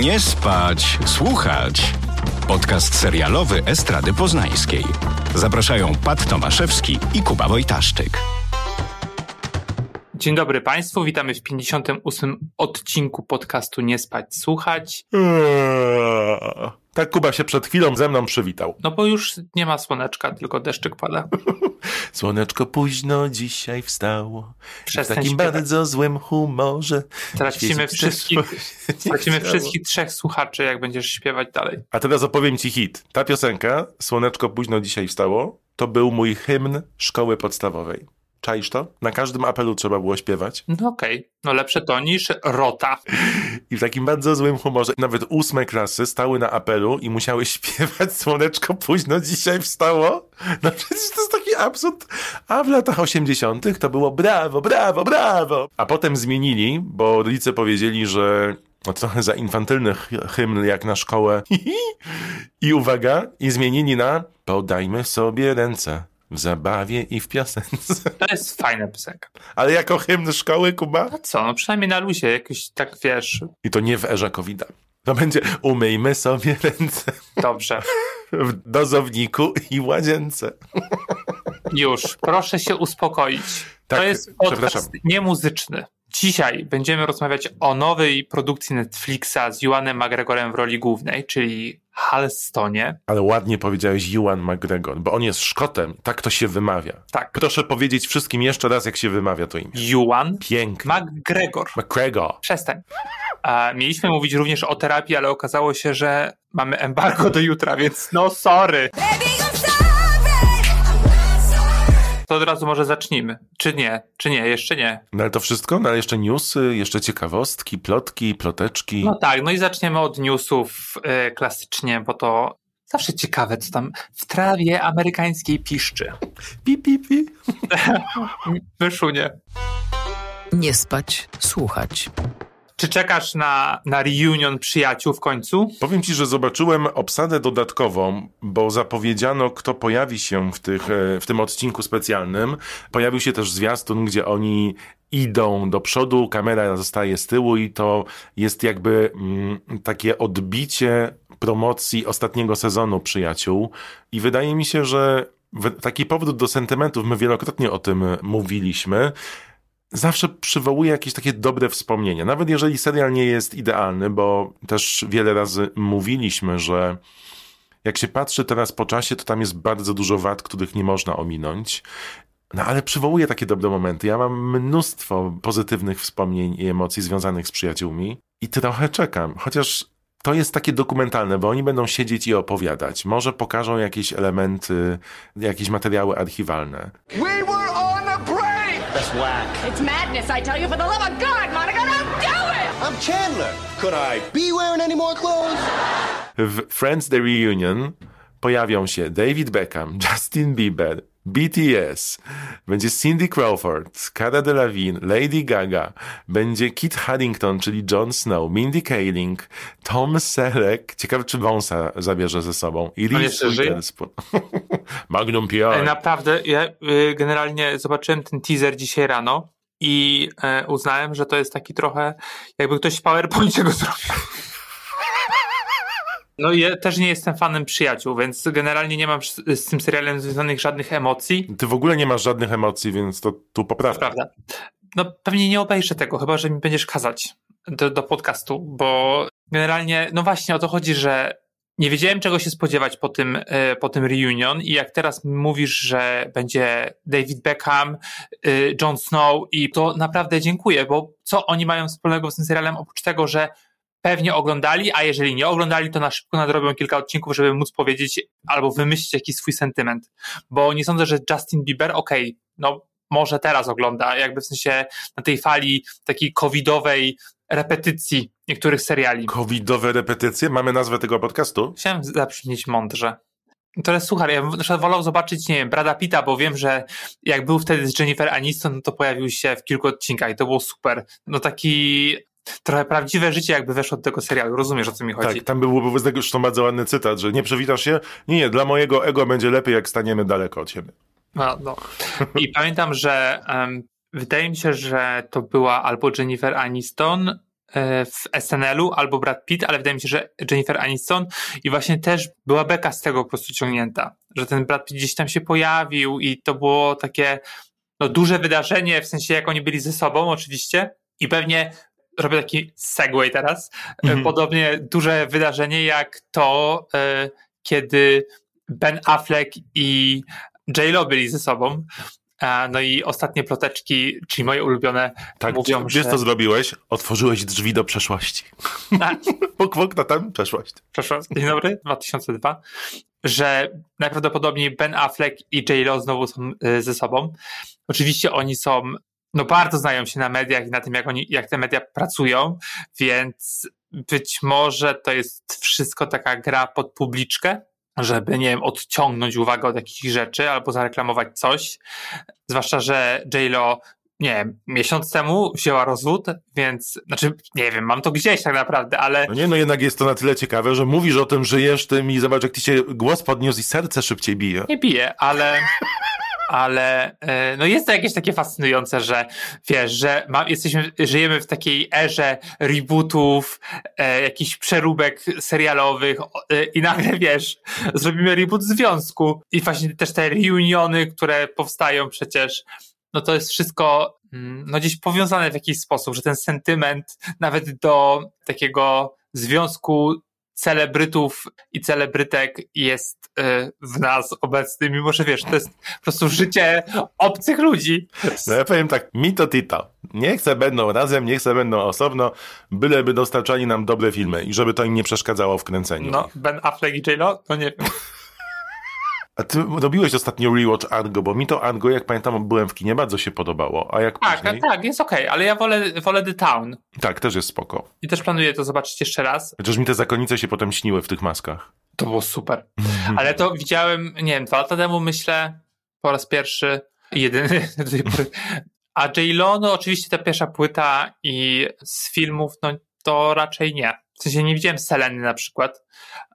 Nie spać, słuchać. Podcast serialowy Estrady Poznańskiej. Zapraszają Pat Tomaszewski i Kuba Wojtaszczyk. Dzień dobry Państwu, witamy w 58 odcinku podcastu Nie spać, słuchać. Eee, Tak Kuba się przed chwilą ze mną przywitał. No bo już nie ma słoneczka, tylko deszczyk pada. Słoneczko późno dzisiaj wstało. w Przestań takim bardzo złym humorze. Tracimy wszystkich, tracimy wszystkich trzech słuchaczy, jak będziesz śpiewać dalej. A teraz opowiem ci hit. Ta piosenka, Słoneczko późno dzisiaj wstało, to był mój hymn szkoły podstawowej. Czaisz to? Na każdym apelu trzeba było śpiewać. No okej, no lepsze to niż rota. I w takim bardzo złym humorze nawet ósme klasy stały na apelu i musiały śpiewać Słoneczko późno dzisiaj wstało. No przecież to jest taki absurd. A w latach 80. to było brawo, brawo, brawo. A potem zmienili, bo rodzice powiedzieli, że no trochę za infantylny hy- hymn jak na szkołę. I uwaga, i zmienili na podajmy sobie ręce w zabawie i w piosence. To jest fajna piosenka. Ale jako hymn szkoły, Kuba? No co, no przynajmniej na luzie, jakoś tak wiesz, I to nie w erze covid -a. To będzie umyjmy sobie ręce dobrze. w dozowniku i łazience. Już, proszę się uspokoić. Tak, to jest podcast niemuzyczny. Dzisiaj będziemy rozmawiać o nowej produkcji Netflixa z Juanem McGregorem w roli głównej, czyli Halstonie. Ale ładnie powiedziałeś Ewan McGregor, bo on jest Szkotem. Tak to się wymawia. Tak, Proszę powiedzieć wszystkim jeszcze raz, jak się wymawia to imię. Juan Pięknie. McGregor. McGregor. Przestań. A mieliśmy mówić również o terapii, ale okazało się, że mamy embargo do jutra, więc no sorry. To od razu może zacznijmy. Czy nie? Czy nie? Jeszcze nie. No ale to wszystko? No ale jeszcze newsy, jeszcze ciekawostki, plotki, ploteczki. No tak, no i zaczniemy od newsów e, klasycznie, bo to zawsze ciekawe, co tam w trawie amerykańskiej piszczy. Pi, pi, pi. Wyszunie. Nie spać, słuchać. Czy czekasz na, na reunion przyjaciół w końcu? Powiem ci, że zobaczyłem obsadę dodatkową, bo zapowiedziano, kto pojawi się w, tych, e, w tym odcinku specjalnym. Pojawił się też zwiastun, gdzie oni idą do przodu, kamera zostaje z tyłu i to jest jakby mm, takie odbicie promocji ostatniego sezonu Przyjaciół. I wydaje mi się, że taki powrót do sentymentów, my wielokrotnie o tym mówiliśmy, zawsze przywołuje jakieś takie dobre wspomnienia. Nawet jeżeli serial nie jest idealny, bo też wiele razy mówiliśmy, że jak się patrzy teraz po czasie, to tam jest bardzo dużo wad, których nie można ominąć. No ale przywołuje takie dobre momenty. Ja mam mnóstwo pozytywnych wspomnień i emocji związanych z przyjaciółmi i trochę czekam. Chociaż to jest takie dokumentalne, bo oni będą siedzieć i opowiadać. Może pokażą jakieś elementy, jakieś materiały archiwalne. We That's whack. It's madness, I tell you, for the love of God, Monica, don't do it! I'm Chandler. Could I be wearing any more clothes? W Friends The Reunion pojawią się David Beckham, Justin Bieber, BTS, będzie Cindy Crawford, Cara Delevingne, Lady Gaga, będzie Kit Harington, czyli Jon Snow, Mindy Kaling, Tom Selleck, ciekawe czy Wąsa zabierze ze sobą, i Reese? Witherspoon. Magnum E, PR. Naprawdę, ja y, generalnie zobaczyłem ten teaser dzisiaj rano i e, uznałem, że to jest taki trochę, jakby ktoś w PowerPoincie go zrobił. No i ja też nie jestem fanem przyjaciół, więc generalnie nie mam z, z tym serialem związanych żadnych emocji. Ty w ogóle nie masz żadnych emocji, więc to tu poprawka. Prawda. No pewnie nie obejrzę tego, chyba że mi będziesz kazać do, do podcastu, bo generalnie, no właśnie o to chodzi, że nie wiedziałem czego się spodziewać po tym, e, po tym reunion i jak teraz mówisz, że będzie David Beckham, e, Jon Snow i to naprawdę dziękuję, bo co oni mają wspólnego z tym serialem oprócz tego, że pewnie oglądali, a jeżeli nie oglądali, to na szybko nadrobią kilka odcinków, żeby móc powiedzieć albo wymyślić jakiś swój sentyment. Bo nie sądzę, że Justin Bieber, okej, no może teraz ogląda, jakby w sensie na tej fali takiej covidowej repetycji niektórych seriali. Covidowe repetycje? Mamy nazwę tego podcastu? Chciałem zabrzmieć mądrze. To jest, słuchaj, ja bym wolał zobaczyć, nie wiem, Brada Pitta, bo wiem, że jak był wtedy z Jennifer Aniston, no to pojawił się w kilku odcinkach i to było super. No taki trochę prawdziwe życie jakby weszło do tego serialu. Rozumiesz, o co mi chodzi? Tak, tam był z tego zresztą bardzo ładny cytat, że nie przewitasz się? Nie, nie, dla mojego ego będzie lepiej, jak staniemy daleko od siebie. No, no. I pamiętam, że um, wydaje mi się, że to była albo Jennifer Aniston, e, w SNL-u albo Brad Pitt, ale wydaje mi się, że Jennifer Aniston i właśnie też była beka z tego po prostu ciągnięta, że ten Brad Pitt gdzieś tam się pojawił i to było takie no, duże wydarzenie, w sensie jak oni byli ze sobą oczywiście i pewnie robię taki segway teraz, mhm. podobnie duże wydarzenie jak to, e, kiedy Ben Affleck i J-Lo byli ze sobą. No i ostatnie ploteczki, czyli moje ulubione, tak, mówią, wiesz, że... co zrobiłeś? Otworzyłeś drzwi do przeszłości. Tak. Puk, puk, na tam przeszłość. Przeszłość. Dzień dobry, 2002. Że najprawdopodobniej Ben Affleck i J-Lo znowu są y, ze sobą. Oczywiście oni są, no bardzo znają się na mediach i na tym, jak, oni, jak te media pracują, więc być może to jest wszystko taka gra pod publiczkę, żeby, nie wiem, odciągnąć uwagę od jakichś rzeczy albo zareklamować coś. Zwłaszcza, że JLo nie wiem, miesiąc temu wzięła rozwód, więc, znaczy, nie wiem, mam to gdzieś tak naprawdę, ale... No nie, no jednak jest to na tyle ciekawe, że mówisz o tym, żyjesz tym i zobacz, jak ci się głos podniósł i serce szybciej bije. Nie bije, ale ale e, no jest to jakieś takie fascynujące, że wiesz, że ma, jesteśmy, żyjemy w takiej erze rebootów, e, jakichś przeróbek serialowych e, i nagle wiesz, zrobimy reboot związku. I właśnie też te reuniony, które powstają przecież, no to jest wszystko mm, no gdzieś powiązane w jakiś sposób, że ten sentyment nawet do takiego związku celebrytów i celebrytek jest y, w nas obecny, mimo że wiesz, to jest po prostu życie obcych ludzi. No ja powiem tak, mi to tito. Nie chcę będą razem, nie chcę będą osobno, byleby dostarczali nam dobre filmy i żeby to im nie przeszkadzało w kręceniu. No, Ben Affleck i J-Lo? To nie wiem. A ty robiłeś ostatnio rewatch Argo, bo mi to Argo, jak pamiętam, byłem w kinie, bardzo się podobało. A jak tak, później... tak, jest okej, okay, ale ja wolę, wolę The Town. Tak, też jest spoko. I też planuję to zobaczyć jeszcze raz. Chociaż mi te zakonice się potem śniły w tych maskach. To było super. Ale to widziałem, nie wiem, dwa lata temu myślę, po raz pierwszy, jedyny. A J-Lo, no oczywiście ta pierwsza płyta i z filmów, no to raczej nie. W sensie nie widziałem Seleny na przykład.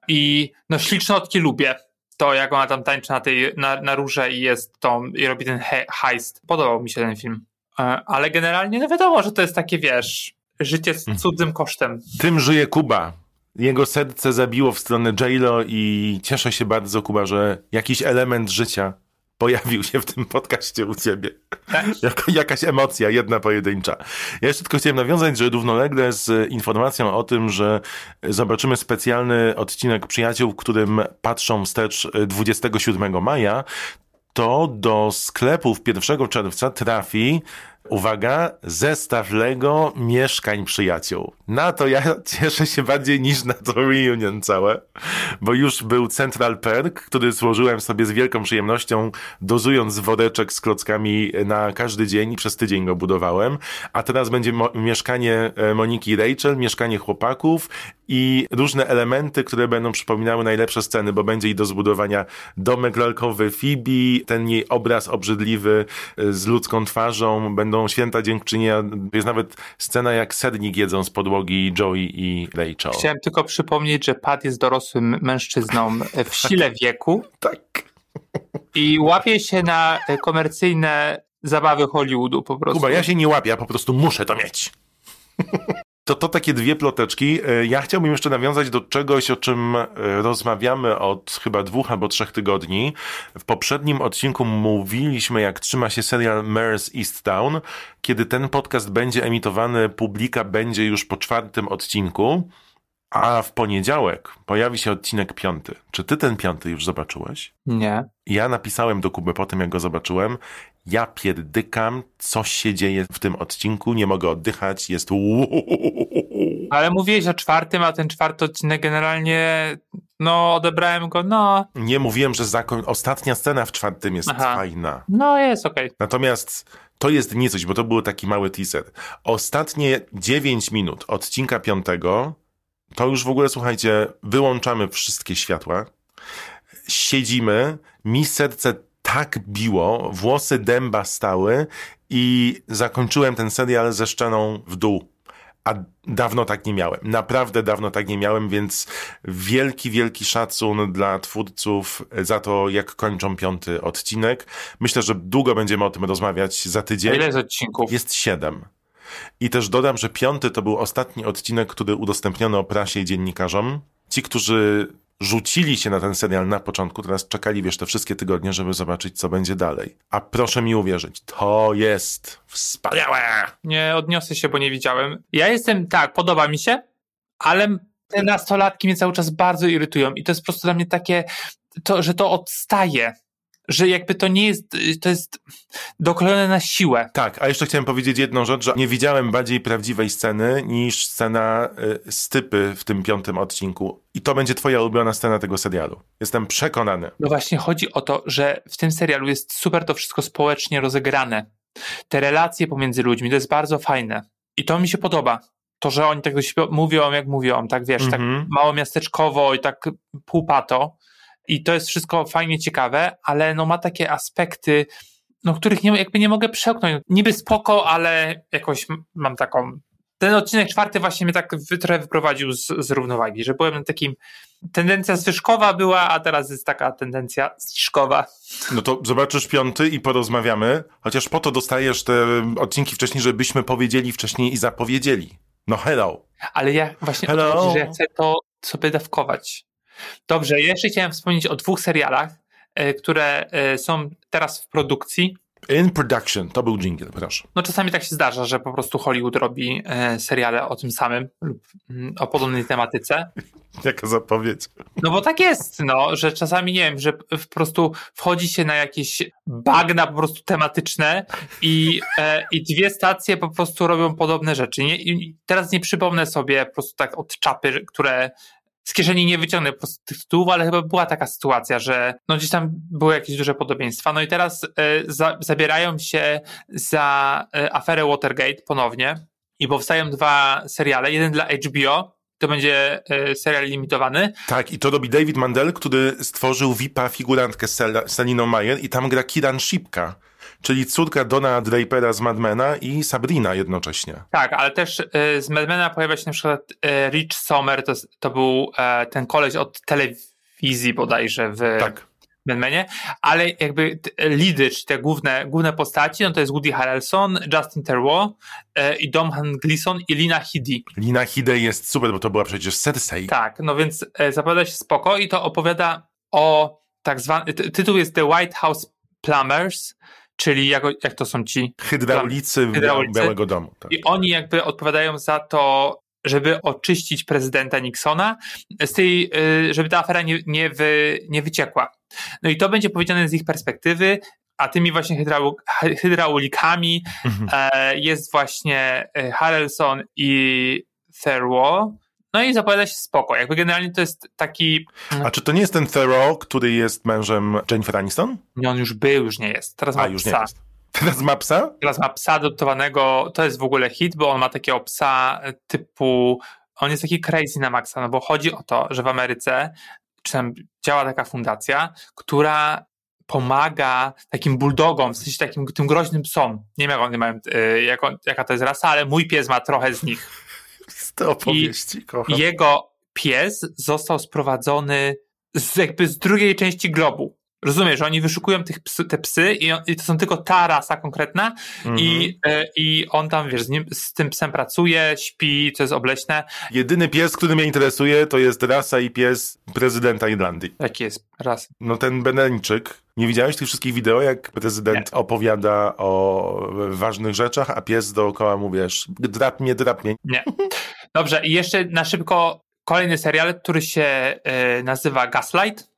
I no ślicznotki lubię to, jak ona tam tańczy na tej, na, na róże i jest tą, i robi ten he, heist. Podobał mi się ten film. E, ale generalnie, no wiadomo, że to jest takie, wiesz, życie z mhm. cudzym kosztem. Tym żyje Kuba. Jego serce zabiło w stronę J-Lo i cieszę się bardzo, Kuba, że jakiś element życia pojawił się w tym podcaście u ciebie. Tak. jako jakaś emocja, jedna pojedyncza. Ja jeszcze tylko chciałem nawiązać, że równolegle z informacją o tym, że zobaczymy specjalny odcinek Przyjaciół, w którym patrzą wstecz 27 maja, to do sklepów 1 czerwca trafi uwaga, zestaw Lego mieszkań przyjaciół. Na to ja cieszę się bardziej niż na to reunion całe, bo już był Central Perk, który złożyłem sobie z wielką przyjemnością, dozując woreczek z klockami na każdy dzień i przez tydzień go budowałem, a teraz będzie mieszkanie e, Moniki Rachel, mieszkanie chłopaków i różne elementy, które będą przypominały najlepsze sceny, bo będzie i do zbudowania domek lalkowy Phoebe, ten jej obraz obrzydliwy e, z ludzką twarzą, będą będą święta dziękczynienia. Jest nawet scena, jak sernik jedzą z podłogi Joey i Rachel. Chciałem tylko przypomnieć, że Pat jest dorosłym mężczyzną w sile wieku. tak. I łapie się na komercyjne zabawy Hollywoodu po prostu. Kuba, ja się nie łapię, ja po prostu muszę to mieć. To to takie dwie ploteczki. E, ja chciałbym jeszcze nawiązać do czegoś, o czym e, rozmawiamy od chyba dwóch albo trzech tygodni. W poprzednim odcinku mówiliśmy, jak trzyma się serial Mare's Easttown. Kiedy ten podcast będzie emitowany, publika będzie już po czwartym odcinku. A w poniedziałek pojawi się odcinek piąty. Czy ty ten piąty już zobaczyłeś? Nie. Ja napisałem do Kuby po tym, jak go zobaczyłem. Ja pierdykam, coś się dzieje w tym odcinku, nie mogę oddychać, jest Ale mówiłeś o czwartym, a ten czwarty odcinek generalnie, no odebrałem go, no. Nie mówiłem, że zakon... ostatnia scena w czwartym jest Aha. fajna. No jest okej. Okay. Natomiast to jest nie coś, bo to był taki mały teaser. Ostatnie 9 minut odcinka piątego to już w ogóle, słuchajcie, wyłączamy wszystkie światła, siedzimy, mi serce tak biło, włosy dęba stały i zakończyłem ten serial ze szczeną w dół. A dawno tak nie miałem. Naprawdę dawno tak nie miałem, więc wielki, wielki szacun dla twórców za to, jak kończą piąty odcinek. Myślę, że długo będziemy o tym rozmawiać za tydzień. Ile jest odcinków? Jest siedem. I też dodam, że piąty to był ostatni odcinek, który udostępniono prasie i dziennikarzom. Ci, którzy rzucili się na ten serial na początku, teraz czekali, wiesz, te wszystkie tygodnie, żeby zobaczyć, co będzie dalej. A proszę mi uwierzyć, to jest wspaniałe! Nie odniosę się, bo nie widziałem. Ja jestem, tak, podoba mi się, ale te nastolatki mnie cały czas bardzo irytują i to jest po prostu dla mnie takie, to, że to odstaje. Że jakby to nie jest, to jest doklejone na siłę. Tak, a jeszcze chciałem powiedzieć jedną rzecz, że nie widziałem bardziej prawdziwej sceny niż scena y, stypy w tym piątym odcinku. I to będzie twoja ulubiona scena tego serialu. Jestem przekonany. No właśnie chodzi o to, że w tym serialu jest super to wszystko społecznie rozegrane. Te relacje pomiędzy ludźmi, to jest bardzo fajne. I to mi się podoba. To, że oni tak do siebie mówią, jak mówią, tak wiesz, tak Mhm. mało miasteczkowo i tak półpato. I to jest wszystko fajnie ciekawe, ale no ma takie aspekty, no których nie, jakby nie mogę przełknąć. Niby spoko, ale jakoś mam taką... Ten odcinek czwarty właśnie mnie tak trochę wyprowadził z, z równowagi, że byłem takim... Tendencja zwyżkowa była, a teraz jest taka tendencja zniżkowa. No to zobaczysz piąty i porozmawiamy, chociaż po to dostajesz te odcinki wcześniej, żebyśmy powiedzieli wcześniej i zapowiedzieli. No hello. Ale ja właśnie Hello. chodzi, że ja chcę to sobie dawkować. Dobrze, jeszcze chciałem wspomnieć o dwóch serialach, e, które e, są teraz w produkcji. In production, to był jingle, proszę. No czasami tak się zdarza, że po prostu Hollywood robi e, seriale o tym samym lub mm, o podobnej tematyce. Jaka zapowiedź. No bo tak jest, no, że czasami nie wiem, że po prostu wchodzi się na jakieś bagna po prostu tematyczne i, e, i dwie stacje po prostu robią podobne rzeczy. Nie? I teraz nie przypomnę sobie po prostu tak od czapy, które z kieszeni nie wyciągnę po prostu tych tytułów, ale chyba była taka sytuacja, że no gdzieś tam były jakieś duże podobieństwa. No i teraz e, za, zabierają się za e, aferę Watergate ponownie i powstają dwa seriale. Jeden dla HBO, to będzie e, serial limitowany, Tak, i to robi David Mandel, który stworzył VIP-a figurantkę z Sel- Mayer i tam gra Kiran Shipka, czyli córka Dona Drapera z Madmena i Sabrina jednocześnie. Tak, ale też e, z Madmana pojawia się na przykład e, Rich Sommer, to, to był e, ten koleś od telewizji bodajże w Tak. Madmanie, ale jakby lidy, czy te główne, główne postaci, no to jest Woody Harrelson, Justin Theroux i Domhan Gleeson i Lina Headey. Lina Headey jest super, bo to była przecież Cersei. Tak, no więc zapowiada się spoko i to opowiada o tak zwany, ty, tytuł jest The White House Plumbers, czyli jak, jak to są ci Hydraulicy, w Hydraulicy. Białego Domu. Tak. I oni jakby odpowiadają za to, żeby oczyścić prezydenta Nixona z tej, y, żeby ta afera nie, nie, wy, nie wyciekła. No i to będzie powiedziane z ich perspektywy, a tymi właśnie hydrau, hy- hydraulikami Mhm. e, jest właśnie e, Harrelson i Theroux. No i zapowiada się spoko. Jakby generalnie to jest taki... A czy to nie jest ten Theroux, który jest mężem Jennifer Aniston? Nie, on już był, już nie jest. Teraz ma A, już nie psa. jest. Teraz ma psa? Teraz ma psa adoptowanego, to jest w ogóle hit, bo on ma takiego psa typu, on jest taki crazy na maksa, no bo chodzi o to, że w Ameryce czy tam działa taka fundacja, która pomaga takim bulldogom, w sensie takim tym groźnym psom. Nie wiem, jak one mają, y, jak on, jaka to jest rasa, ale mój pies ma trochę z nich. Z tej opowieści, kocham. Jego pies został sprowadzony z, jakby z drugiej części globu. Rozumiesz, że oni wyszukują tych psy, te psy i, on, i to są tylko ta rasa konkretna Mhm. i, e, i on tam, wiesz, z, nim, z tym psem pracuje, śpi, to jest obleśne. Jedyny pies, który mnie interesuje, to jest rasa i pies prezydenta Irlandii. Jaki jest raz? No ten Beneńczyk. Nie widziałeś tych wszystkich wideo, jak prezydent opowiada o ważnych rzeczach, a pies dookoła mu, wiesz, drap mnie, drap mnie. Nie. Dobrze, i jeszcze na szybko kolejny serial, który się e, nazywa Gaslight.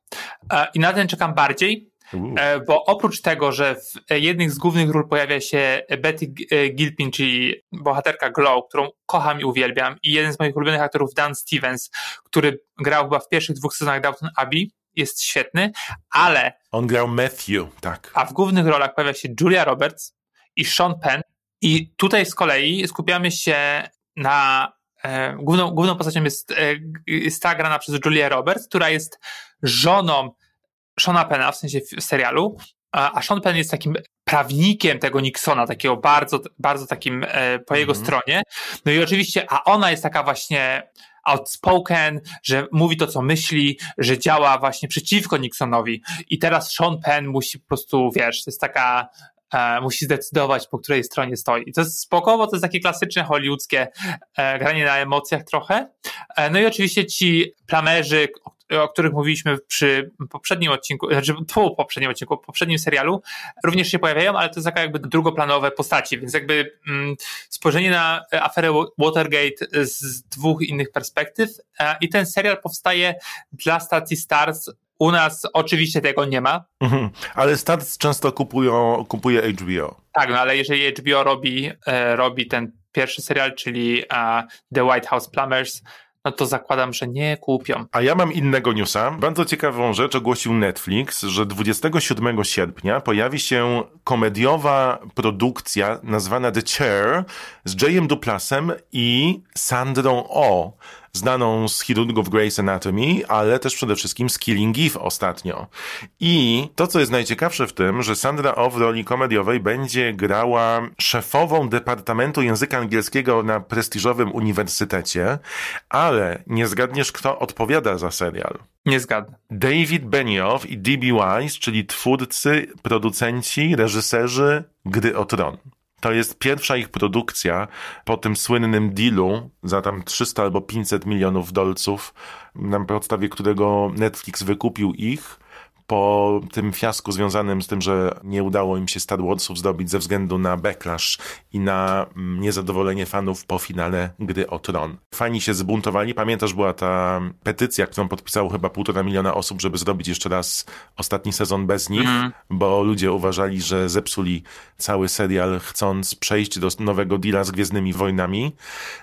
E, I na ten czekam bardziej, Uuu. E, Bo oprócz tego, że w jednych z głównych ról pojawia się Betty e, Gilpin, czyli bohaterka Glow, którą kocham i uwielbiam, i jeden z moich ulubionych aktorów, Dan Stevens, który grał chyba w pierwszych dwóch sezonach Downton Abbey, jest świetny, ale On grał Matthew, tak. a w głównych rolach pojawia się Julia Roberts i Sean Penn. I tutaj z kolei skupiamy się na. E, główną, główną postacią jest, e, jest ta grana przez Julia Roberts, która jest żoną Shona Penna, w sensie w, serialu. A, Sean Penn jest takim prawnikiem tego Nixona, takiego bardzo, bardzo takim e, po jego Mhm. stronie. No i oczywiście, a ona jest taka właśnie outspoken, że mówi to, co myśli, że działa właśnie przeciwko Nixonowi. I teraz Sean Penn musi po prostu, wiesz, to jest taka e, musi zdecydować, po której stronie stoi. I to jest spoko, to jest takie klasyczne hollywoodzkie e, granie na emocjach trochę. E, no i oczywiście ci plamerzy, o których mówiliśmy przy poprzednim odcinku, znaczy po poprzednim odcinku, poprzednim serialu, również się pojawiają, ale to jest taka jakby drugoplanowe postaci, więc jakby mm, spojrzenie na aferę Watergate z dwóch innych perspektyw e, i ten serial powstaje dla stacji Stars u nas oczywiście tego nie ma. Mhm. Ale Stars często kupują, kupuje HBO. Tak, no ale jeżeli HBO robi, e, robi ten pierwszy serial, czyli The White House Plumbers, no to zakładam, że nie kupią. A ja mam innego newsa. Bardzo ciekawą rzecz ogłosił Netflix, że 27 sierpnia pojawi się komediowa produkcja nazwana The Chair z Jayem Duplasem i Sandrą O znaną z chirurgów Grey's Anatomy, ale też przede wszystkim z Killing Eve ostatnio. I to, co jest najciekawsze w tym, że Sandra Oh w roli komediowej będzie grała szefową Departamentu Języka Angielskiego na prestiżowym uniwersytecie, ale nie zgadniesz, kto odpowiada za serial. Nie zgadnę. David Benioff i D.B. Wise, czyli twórcy, producenci, reżyserzy Gry o Tron. To jest pierwsza ich produkcja po tym słynnym dealu za tam 300 albo 500 milionów dolców, na podstawie którego Netflix wykupił ich po tym fiasku związanym z tym, że nie udało im się Star Warsów zdobyć ze względu na backlash i na mm, niezadowolenie fanów po finale gry o Tron. Fani się zbuntowali. Pamiętasz, była ta petycja, którą podpisało chyba półtora miliona osób, żeby zrobić jeszcze raz ostatni sezon bez nich, mm. bo ludzie uważali, że zepsuli cały serial, chcąc przejść do nowego deala z Gwiezdnymi Wojnami.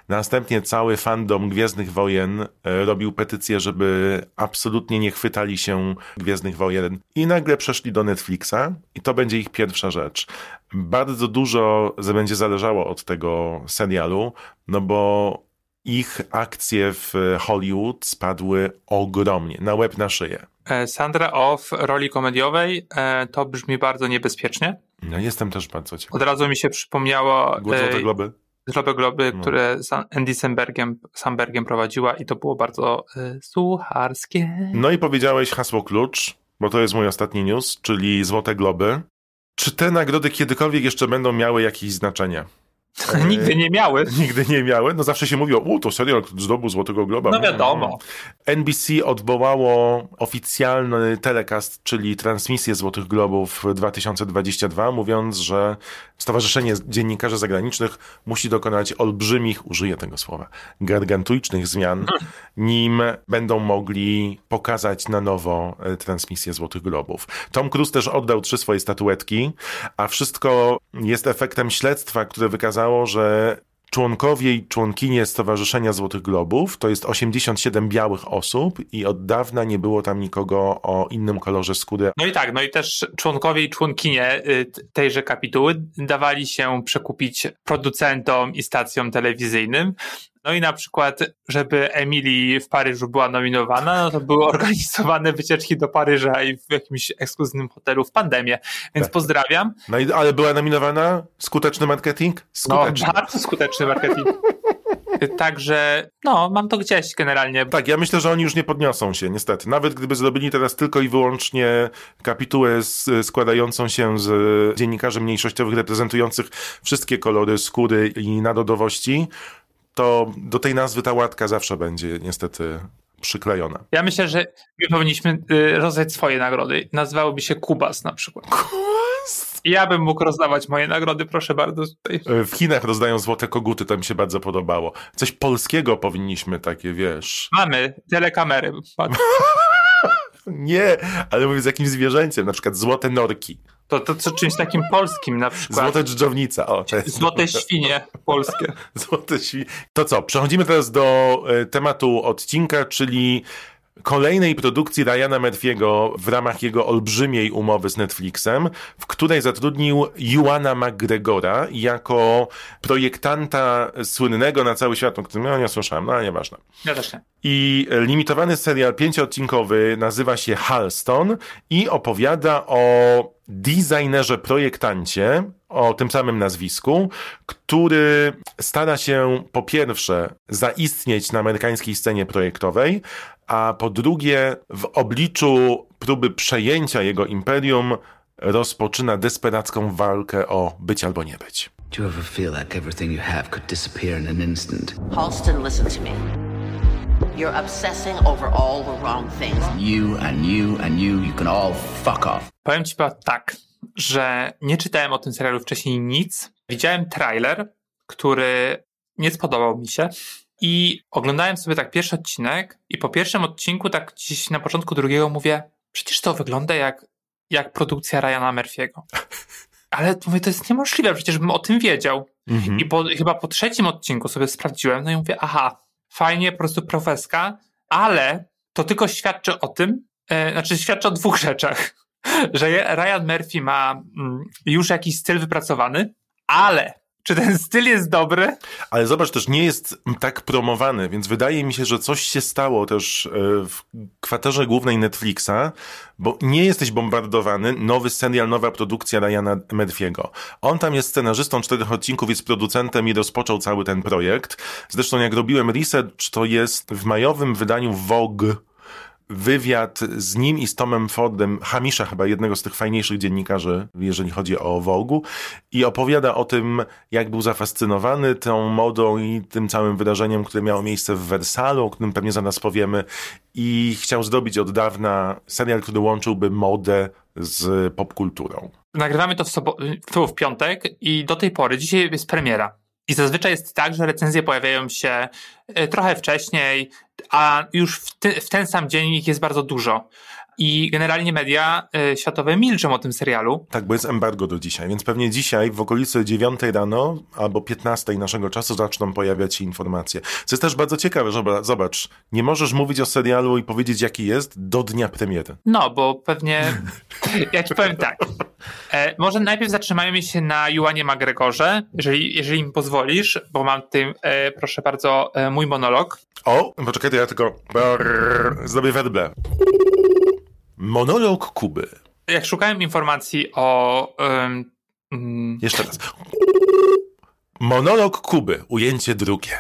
Następnie cały fandom Gwiezdnych Wojen e, robił petycję, żeby absolutnie nie chwytali się Gwiezdnych Wojen i nagle przeszli do Netflixa i to będzie ich pierwsza rzecz. Bardzo dużo będzie zależało od tego serialu, no bo ich akcje w Hollywood spadły ogromnie, na łeb na szyję. E, Sandra Off roli komediowej e, to brzmi bardzo niebezpiecznie. No jestem też bardzo ciekawy. Od razu mi się przypomniało... Złote e, Globy? Złote Globy, no. które Andy Sambergiem, Sambergiem prowadziła i to było bardzo y, sucharskie. No i powiedziałeś hasło klucz bo to jest mój ostatni news, czyli Złote Globy. Czy te nagrody kiedykolwiek jeszcze będą miały jakieś znaczenie? Nigdy nie miały. Nigdy nie miały. No zawsze się mówiło, u to serial zdobył Złotego Globa. No wiadomo. NBC odwołało oficjalny telecast, czyli transmisję Złotych Globów 2022, mówiąc, że Stowarzyszenie Dziennikarzy Zagranicznych musi dokonać olbrzymich, użyję tego słowa, gargantuicznych zmian, nim będą mogli pokazać na nowo e, transmisję Złotych Globów. Tom Cruise też oddał trzy swoje statuetki, a wszystko jest efektem śledztwa, które wykazało, że członkowie i członkinie Stowarzyszenia Złotych Globów to jest 87 białych osób i od dawna nie było tam nikogo o innym kolorze skóry. No i tak, no i też członkowie i członkinie y, tejże kapituły dawali się przekupić producentom i stacjom telewizyjnym, no i na przykład, żeby Emily w Paryżu była nominowana, no to były organizowane wycieczki do Paryża i w jakimś ekskluzywnym hotelu w pandemię. Więc tak. pozdrawiam. No i, ale była nominowana? Skuteczny marketing? Skuteczny. No, bardzo skuteczny marketing. Także, no, mam to gdzieś generalnie. Tak, ja myślę, że oni już nie podniosą się, niestety. Nawet gdyby zrobili teraz tylko i wyłącznie kapitułę z, składającą się z dziennikarzy mniejszościowych reprezentujących wszystkie kolory skóry i narodowości, to do tej nazwy ta łatka zawsze będzie niestety przyklejona. Ja myślę, że my powinniśmy y, rozdać swoje nagrody. Nazywałoby się Kubas na przykład. Kubas? Ja bym mógł rozdawać moje nagrody, proszę bardzo. Tutaj. E, w Chinach rozdają złote koguty, to mi się bardzo podobało. Coś polskiego powinniśmy takie, wiesz. Mamy telekamery. Nie, ale mówię z jakimś zwierzęciem, na przykład złote norki. To, to co czymś takim polskim na przykład. Złote dżdżownica. O, Złote świnie polskie. Złote świnie. To co, przechodzimy teraz do e, tematu odcinka, czyli kolejnej produkcji Ryana Murphy'ego w ramach jego olbrzymiej umowy z Netflixem, w której zatrudnił Juana McGregora jako projektanta słynnego na cały świat, o którym ja nie słyszałem, no ale nieważne. Ja też nie. I limitowany serial pięcioodcinkowy nazywa się Halston i opowiada o designerze, projektancie o tym samym nazwisku, który stara się po pierwsze zaistnieć na amerykańskiej scenie projektowej, a po drugie w obliczu próby przejęcia jego imperium rozpoczyna desperacką walkę o być albo nie być. Do you ever feel like everything you have could disappear in an instant? Halston, listen to me. You're obsessing over all the wrong things. You and you and you, you can all fuck off. Powiem ci chyba tak, że nie czytałem o tym serialu wcześniej nic. Widziałem trailer, który nie spodobał mi się. I oglądałem sobie tak pierwszy odcinek i po pierwszym odcinku, tak gdzieś na początku drugiego mówię, przecież to wygląda jak, jak produkcja Ryana Murphy'ego. Ale mówię, to jest niemożliwe, przecież bym o tym wiedział. I po, chyba po trzecim odcinku sobie sprawdziłem, no i mówię, aha, fajnie, po prostu profeska, ale to tylko świadczy o tym, e, znaczy świadczy o dwóch rzeczach. Że Ryan Murphy ma mm, już jakiś styl wypracowany, ale czy ten styl jest dobry? Ale zobacz, też nie jest tak promowany, więc wydaje mi się, że coś się stało też e, w kwaterze głównej Netflixa, bo nie jesteś bombardowany, nowy serial, nowa produkcja Ryana Murphy'ego. On tam jest scenarzystą czterech odcinków, jest producentem i rozpoczął cały ten projekt. Zresztą jak robiłem research, to jest w majowym wydaniu Vogue wywiad z nim i z Tomem Fordem, Hamisza chyba, jednego z tych fajniejszych dziennikarzy, jeżeli chodzi o Vogue, i opowiada o tym, jak był zafascynowany tą modą i tym całym wydarzeniem, które miało miejsce w Wersalu, o którym pewnie zaraz powiemy, i chciał zrobić od dawna serial, który łączyłby modę z popkulturą. Nagrywamy to w, sobo- tu w piątek i do tej pory, dzisiaj jest premiera. I zazwyczaj jest tak, że recenzje pojawiają się e, trochę wcześniej, a już w, w ten sam dzień ich jest bardzo dużo. I generalnie media e, światowe milczą o tym serialu. Tak, bo jest embargo do dzisiaj, więc pewnie dzisiaj w okolicy 9 rano albo 15 naszego czasu zaczną pojawiać się informacje. Co jest też bardzo ciekawe, że zobacz, nie możesz mówić o serialu i powiedzieć jaki jest do dnia premiery. No, bo pewnie. Ja ci powiem tak. E, może najpierw zatrzymajmy się na Juanie McGregorze, jeżeli, jeżeli mi pozwolisz, bo mam tym, e, proszę bardzo, e, mój monolog. O, poczekaj, to ja tylko brrr, zrobię werble. Monolog Kuby. Jak szukałem informacji o. em, mm, Jeszcze raz. Monolog Kuby, ujęcie drugie.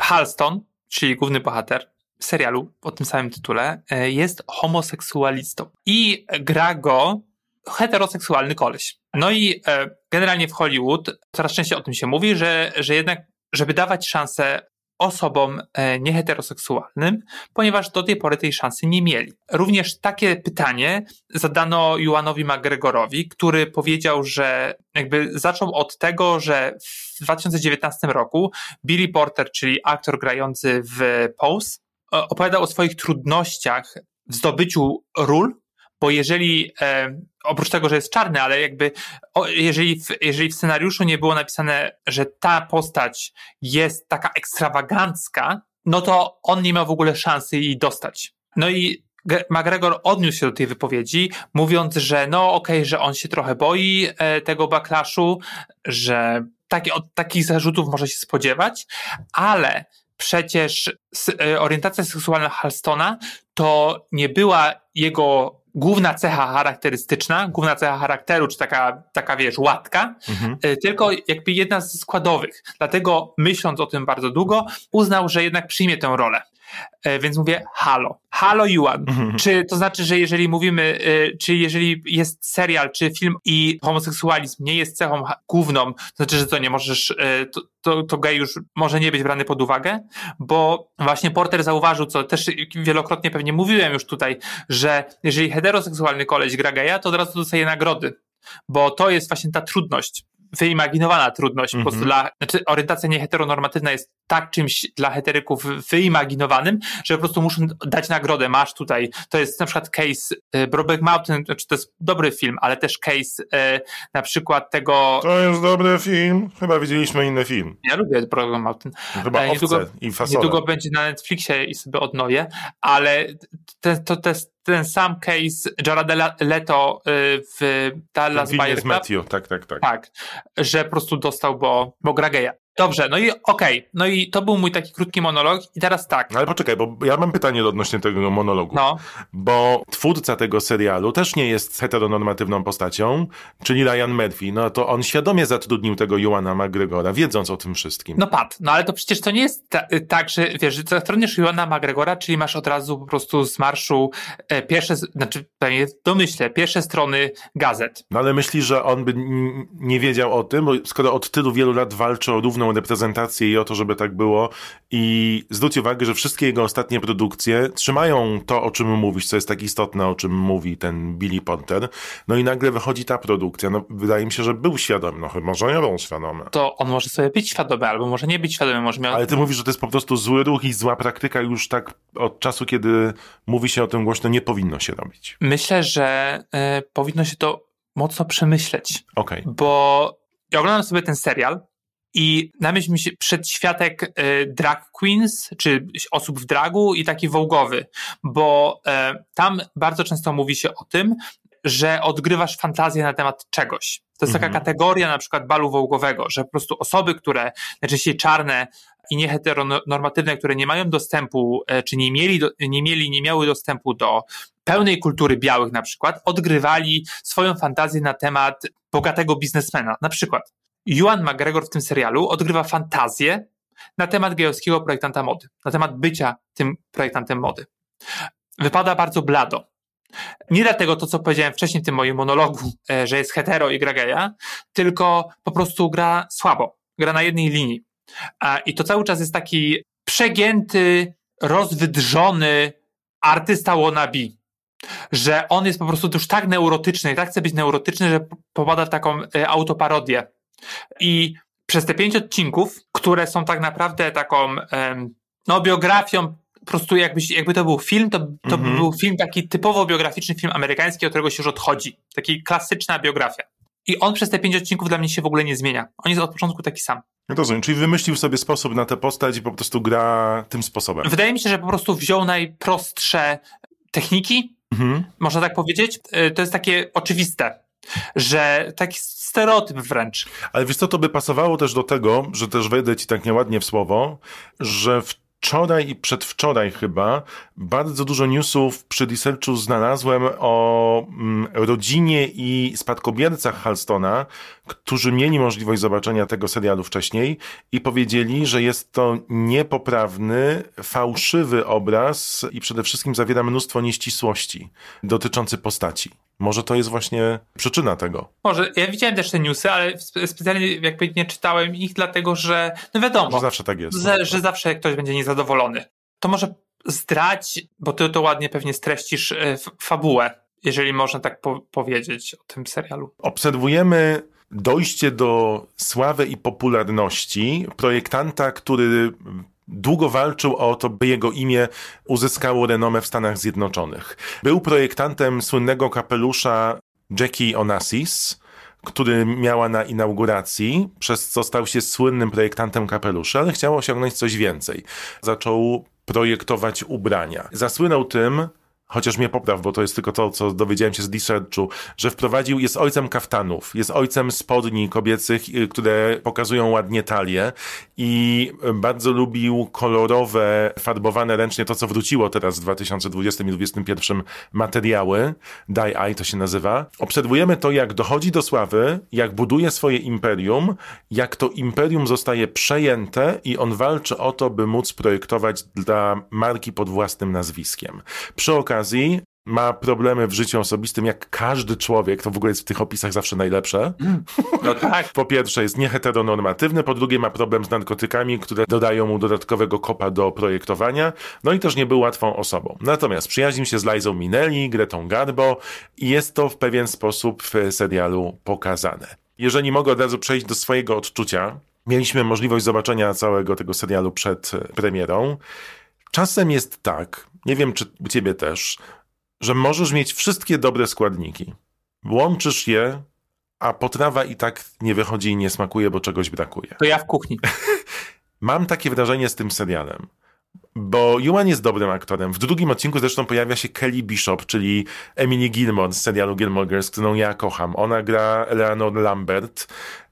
Halston, czyli główny bohater serialu o tym samym tytule, e, jest homoseksualistą. I gra go heteroseksualny koleś. No i e, generalnie w Hollywood coraz częściej o tym się mówi, że, że jednak, żeby dawać szansę osobom e, nieheteroseksualnym, ponieważ do tej pory tej szansy nie mieli. Również takie pytanie zadano Juanowi McGregorowi, który powiedział, że jakby zaczął od tego, że w 2019 roku Billy Porter, czyli aktor grający w Pose, opowiadał o swoich trudnościach w zdobyciu ról, bo jeżeli e, oprócz tego, że jest czarny, ale jakby o, jeżeli, w, jeżeli w scenariuszu nie było napisane, że ta postać jest taka ekstrawagancka, no to on nie miał w ogóle szansy jej dostać. No i McGregor odniósł się do tej wypowiedzi, mówiąc, że no okej, że on się trochę boi e, tego backlashu, że taki, od takich zarzutów może się spodziewać, ale przecież e, orientacja seksualna Halstona to nie była jego główna cecha charakterystyczna, główna cecha charakteru, czy taka, taka wiesz, łatka, e, tylko jakby jedna z składowych. Dlatego myśląc o tym bardzo długo, uznał, że jednak przyjmie tę rolę. E, Więc mówię, halo. Halo Juan. Czy to znaczy, że jeżeli mówimy, e, czy jeżeli jest serial, czy film i homoseksualizm nie jest cechą główną, to znaczy, że to nie możesz, e, to, to, to gej już może nie być brany pod uwagę, bo właśnie Porter zauważył, co też wielokrotnie pewnie mówiłem już tutaj, że jeżeli heteroseksualny koleś gra geja, to od razu dostaje nagrody, bo to jest właśnie ta trudność wyimaginowana trudność, po prostu dla, znaczy orientacja nieheteronormatywna jest tak czymś dla heteryków wyimaginowanym, że po prostu muszą dać nagrodę. Masz tutaj, to jest na przykład case y, Brokeback Mountain, znaczy to jest dobry film, ale też case y, na przykład tego, To jest dobry film. Chyba widzieliśmy inny film. ja lubię Brokeback Mountain, Chyba E, Owce i Fasole. Niedługo będzie na Netflixie i sobie odnowię, ale ten, to, to jest ten sam case Jarada Le- Leto y, w Dallas Buyers Club. Matthew, tak, tak, tak. Tak, że po prostu dostał, bo, bo gra geja. Dobrze, no i okej, no i to był mój taki krótki monolog i teraz tak, No ale poczekaj, bo ja mam pytanie odnośnie tego monologu. no, Bo twórca tego serialu też nie jest heteronormatywną postacią, czyli Ryan Murphy. No to on świadomie zatrudnił tego Joana McGregora, wiedząc o tym wszystkim. no Pat, no ale to przecież to nie jest ta, tak, że wiesz, że zatrudnisz Joana McGregora, czyli masz od razu po prostu z marszu e, pierwsze, znaczy pewnie domyślę, pierwsze strony gazet. No ale myślisz, że on by nie wiedział o tym, bo skoro od tylu wielu lat walczy o równą reprezentację i o to, żeby tak było i zwróć uwagę, że wszystkie jego ostatnie produkcje trzymają to, o czym mówisz, co jest tak istotne, o czym mówi ten Billy Porter, no i nagle wychodzi ta produkcja. No wydaje mi się, że był świadomy, no chyba, może nie był świadomy. To on może sobie być świadomy, albo może nie być świadomy, może miał... Ale ty mówisz, że to jest po prostu zły ruch i zła praktyka już tak od czasu, kiedy mówi się o tym głośno, nie powinno się robić. Myślę, że e, powinno się to mocno przemyśleć. Okej. bo ja oglądam sobie ten serial i na myśl mi się przedświatek e, drag queens, czy osób w dragu i taki wołgowy, bo e, tam bardzo często mówi się o tym, że odgrywasz fantazję na temat czegoś. To jest taka Mhm. kategoria na przykład balu wołgowego, że po prostu osoby, które najczęściej czarne i nieheteronormatywne, które nie mają dostępu, e, czy nie mieli, nie mieli, nie miały dostępu do pełnej kultury białych na przykład, odgrywali swoją fantazję na temat bogatego biznesmena. Na przykład Ewan McGregor w tym serialu odgrywa fantazję na temat gejowskiego projektanta mody, na temat bycia tym projektantem mody. Wypada bardzo blado. Nie dlatego to, co powiedziałem wcześniej w tym moim monologu, e, że jest hetero i gra geja, tylko po prostu gra słabo. Gra na jednej linii. I to cały czas jest taki przegięty, rozwydrzony artysta wannabe że on jest po prostu już tak neurotyczny i tak chce być neurotyczny, że popada w taką e, autoparodię. I przez te pięć odcinków, które są tak naprawdę taką no, biografią, po prostu jakbyś, jakby to był film, to, to Mhm. był film taki typowo biograficzny film amerykański, od którego się już odchodzi. Taki klasyczna biografia. I on przez te pięć odcinków dla mnie się w ogóle nie zmienia. On jest od początku taki sam. Rozumiem, czyli wymyślił sobie sposób na tę postać i po prostu gra tym sposobem. Wydaje mi się, że po prostu wziął najprostsze techniki, Mhm. można tak powiedzieć. Y, To jest takie oczywiste, że taki stereotyp wręcz. Ale wiesz co, to by pasowało też do tego, że też wejdę ci tak nieładnie w słowo, że wczoraj i przedwczoraj chyba bardzo dużo newsów przy researchu znalazłem o mm, rodzinie i spadkobiercach Halstona, którzy mieli możliwość zobaczenia tego serialu wcześniej i powiedzieli, że jest to niepoprawny, fałszywy obraz i przede wszystkim zawiera mnóstwo nieścisłości dotyczący postaci. Może to jest właśnie przyczyna tego. Może, ja widziałem też te newsy, ale spe- specjalnie jakby nie czytałem ich, dlatego że, no wiadomo, Że zawsze tak jest. że, że zawsze ktoś będzie niezadowolony. To może zdrać, bo ty to ładnie pewnie streścisz, e, fabułę, jeżeli można tak po powiedzieć o tym serialu. obserwujemy dojście do sławy i popularności projektanta, który długo walczył o to, by jego imię uzyskało renomę w Stanach Zjednoczonych. Był projektantem słynnego kapelusza Jackie Onassis, który miała na inauguracji, przez co stał się słynnym projektantem kapeluszy, ale chciał osiągnąć coś więcej. Zaczął projektować ubrania. Zasłynął tym, chociaż mnie popraw, bo to jest tylko to, co dowiedziałem się z researchu, że wprowadził, jest ojcem kaftanów, jest ojcem spodni kobiecych, y, które pokazują ładnie talię i bardzo lubił kolorowe, farbowane ręcznie, to co wróciło teraz w 2020 i 2021 materiały, Die Eye to się nazywa. Obserwujemy to, jak dochodzi do sławy, jak buduje swoje imperium, jak to imperium zostaje przejęte i on walczy o to, by móc projektować dla marki pod własnym nazwiskiem. Przy okazji ma problemy w życiu osobistym, jak każdy człowiek, to w ogóle jest w tych opisach zawsze najlepsze. No tak. Po pierwsze jest nieheteronormatywny, po drugie ma problem z narkotykami, które dodają mu dodatkowego kopa do projektowania, no i też nie był łatwą osobą. Natomiast przyjaźnił się z Lizą Minelli, Gretą Garbo i jest to w pewien sposób w serialu pokazane. Jeżeli mogę od razu przejść do swojego odczucia, mieliśmy możliwość zobaczenia całego tego serialu przed e, premierą. Czasem jest tak, nie wiem czy u ciebie też, że możesz mieć wszystkie dobre składniki. Łączysz je, a potrawa i tak nie wychodzi i nie smakuje, bo czegoś brakuje. To ja w kuchni. Mam takie wrażenie z tym serialem. Bo Yuan jest dobrym aktorem. W drugim odcinku zresztą pojawia się Kelly Bishop, czyli Emily Gilmore z serialu Gilmore Girls, którą ja kocham. Ona gra Eleanor Lambert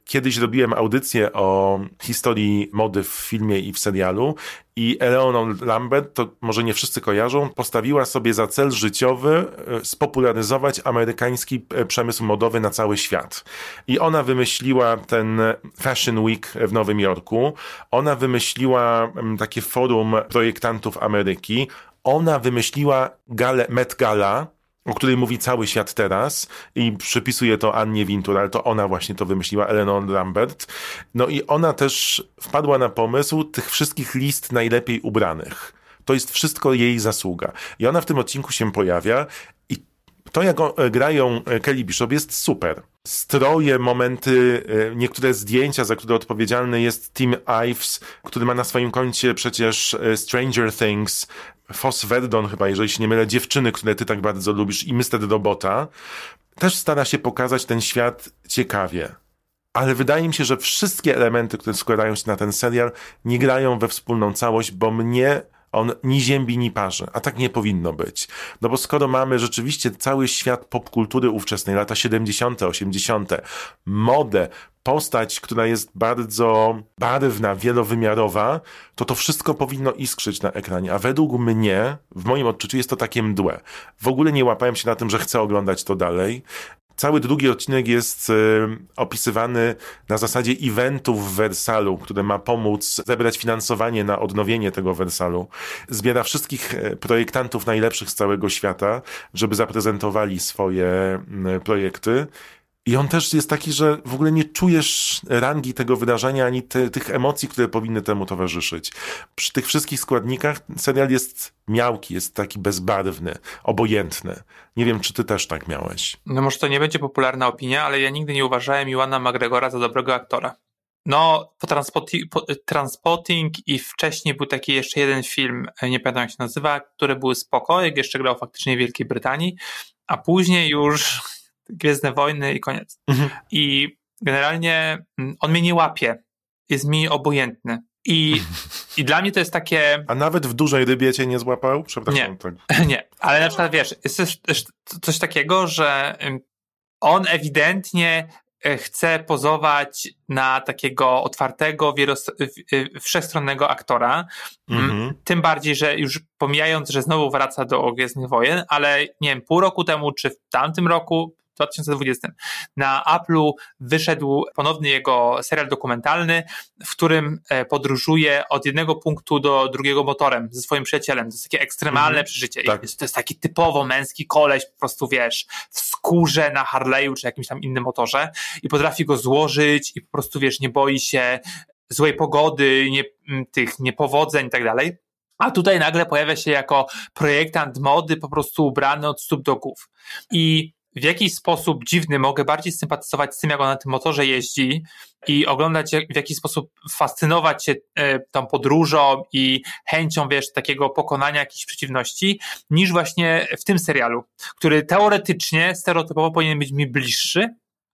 kiedyś robiłem audycję o historii mody w filmie i w serialu i Eleanor Lambert, to może nie wszyscy kojarzą, postawiła sobie za cel życiowy e, spopularyzować amerykański e, przemysł modowy na cały świat. I ona wymyśliła ten Fashion Week w Nowym Jorku, ona wymyśliła mm, takie forum projektantów Ameryki, ona wymyśliła Met Gala, o której mówi cały świat teraz i przypisuje to Annie Wintour, ale to ona właśnie to wymyśliła, Eleanor Lambert. No i ona też wpadła na pomysł tych wszystkich list najlepiej ubranych. To jest wszystko jej zasługa. I ona w tym odcinku się pojawia i to, jak grają Kelly Bishop, jest super. Stroje, momenty, e, niektóre zdjęcia, za które odpowiedzialny jest Tim Ives, który ma na swoim koncie przecież e, Stranger Things, Foss Verdon chyba, jeżeli się nie mylę, dziewczyny, które ty tak bardzo lubisz i Mr. Robota, też stara się pokazać ten świat ciekawie. Ale wydaje mi się, że wszystkie elementy, które składają się na ten serial, nie grają we wspólną całość, bo mnie on ni ziębi, ni parzy, a tak nie powinno być. No bo skoro mamy rzeczywiście cały świat popkultury ówczesnej, lata 70., 80., modę, postać, która jest bardzo barwna, wielowymiarowa, to to wszystko powinno iskrzyć na ekranie. A według mnie, w moim odczuciu, jest to takie mdłe. W ogóle nie łapałem się na tym, że chcę oglądać to dalej. Cały drugi odcinek jest y, opisywany na zasadzie eventów w Wersalu, które ma pomóc zebrać finansowanie na odnowienie tego Wersalu. Zbiera wszystkich e, projektantów najlepszych z całego świata, żeby zaprezentowali swoje projekty. I on też jest taki, że w ogóle nie czujesz rangi tego wydarzenia, ani tych emocji, które powinny temu towarzyszyć. Przy tych wszystkich składnikach serial jest miałki, jest taki bezbarwny, obojętny. Nie wiem, czy ty też tak miałeś. No może to nie będzie popularna opinia, ale ja nigdy nie uważałem Iwana McGregora za dobrego aktora. No, po, transporti- po Transpotting i wcześniej był taki jeszcze jeden film, nie pamiętam jak się nazywa, który był spoko, jak jeszcze grał faktycznie w Wielkiej Brytanii, a później już Gwiezdne Wojny i koniec. Mhm. I generalnie mm, on mnie nie łapie. Jest mi obojętny. I, I dla mnie to jest takie. A nawet w dużej rybie cię nie złapał? Przepraszam. Nie, tak. nie. ale na przykład wiesz, jest też coś takiego, że on ewidentnie e, chce pozować na takiego otwartego, e, wszechstronnego aktora. Mm-hmm. Tym bardziej, że już pomijając, że znowu wraca do Gwiezdnych Wojen, ale nie wiem, pół roku temu czy w tamtym roku 2020 na Apple'u wyszedł ponowny jego serial dokumentalny, w którym e, podróżuje od jednego punktu do drugiego motorem ze swoim przyjacielem. To jest takie ekstremalne mm, przeżycie. Tak. To jest taki typowo męski koleś, po prostu wiesz, w skórze na Harley'u czy jakimś tam innym motorze i potrafi go złożyć i po prostu wiesz, nie boi się złej pogody, nie, tych niepowodzeń i tak dalej. A tutaj nagle pojawia się jako projektant mody po prostu ubrany od stóp do głów. I w jakiś sposób dziwny mogę bardziej sympatyzować z tym, jak on na tym motorze jeździ i oglądać, w jaki sposób fascynować się e, tą podróżą i chęcią, wiesz, takiego pokonania jakichś przeciwności, niż właśnie w tym serialu, który teoretycznie, stereotypowo powinien być mi bliższy,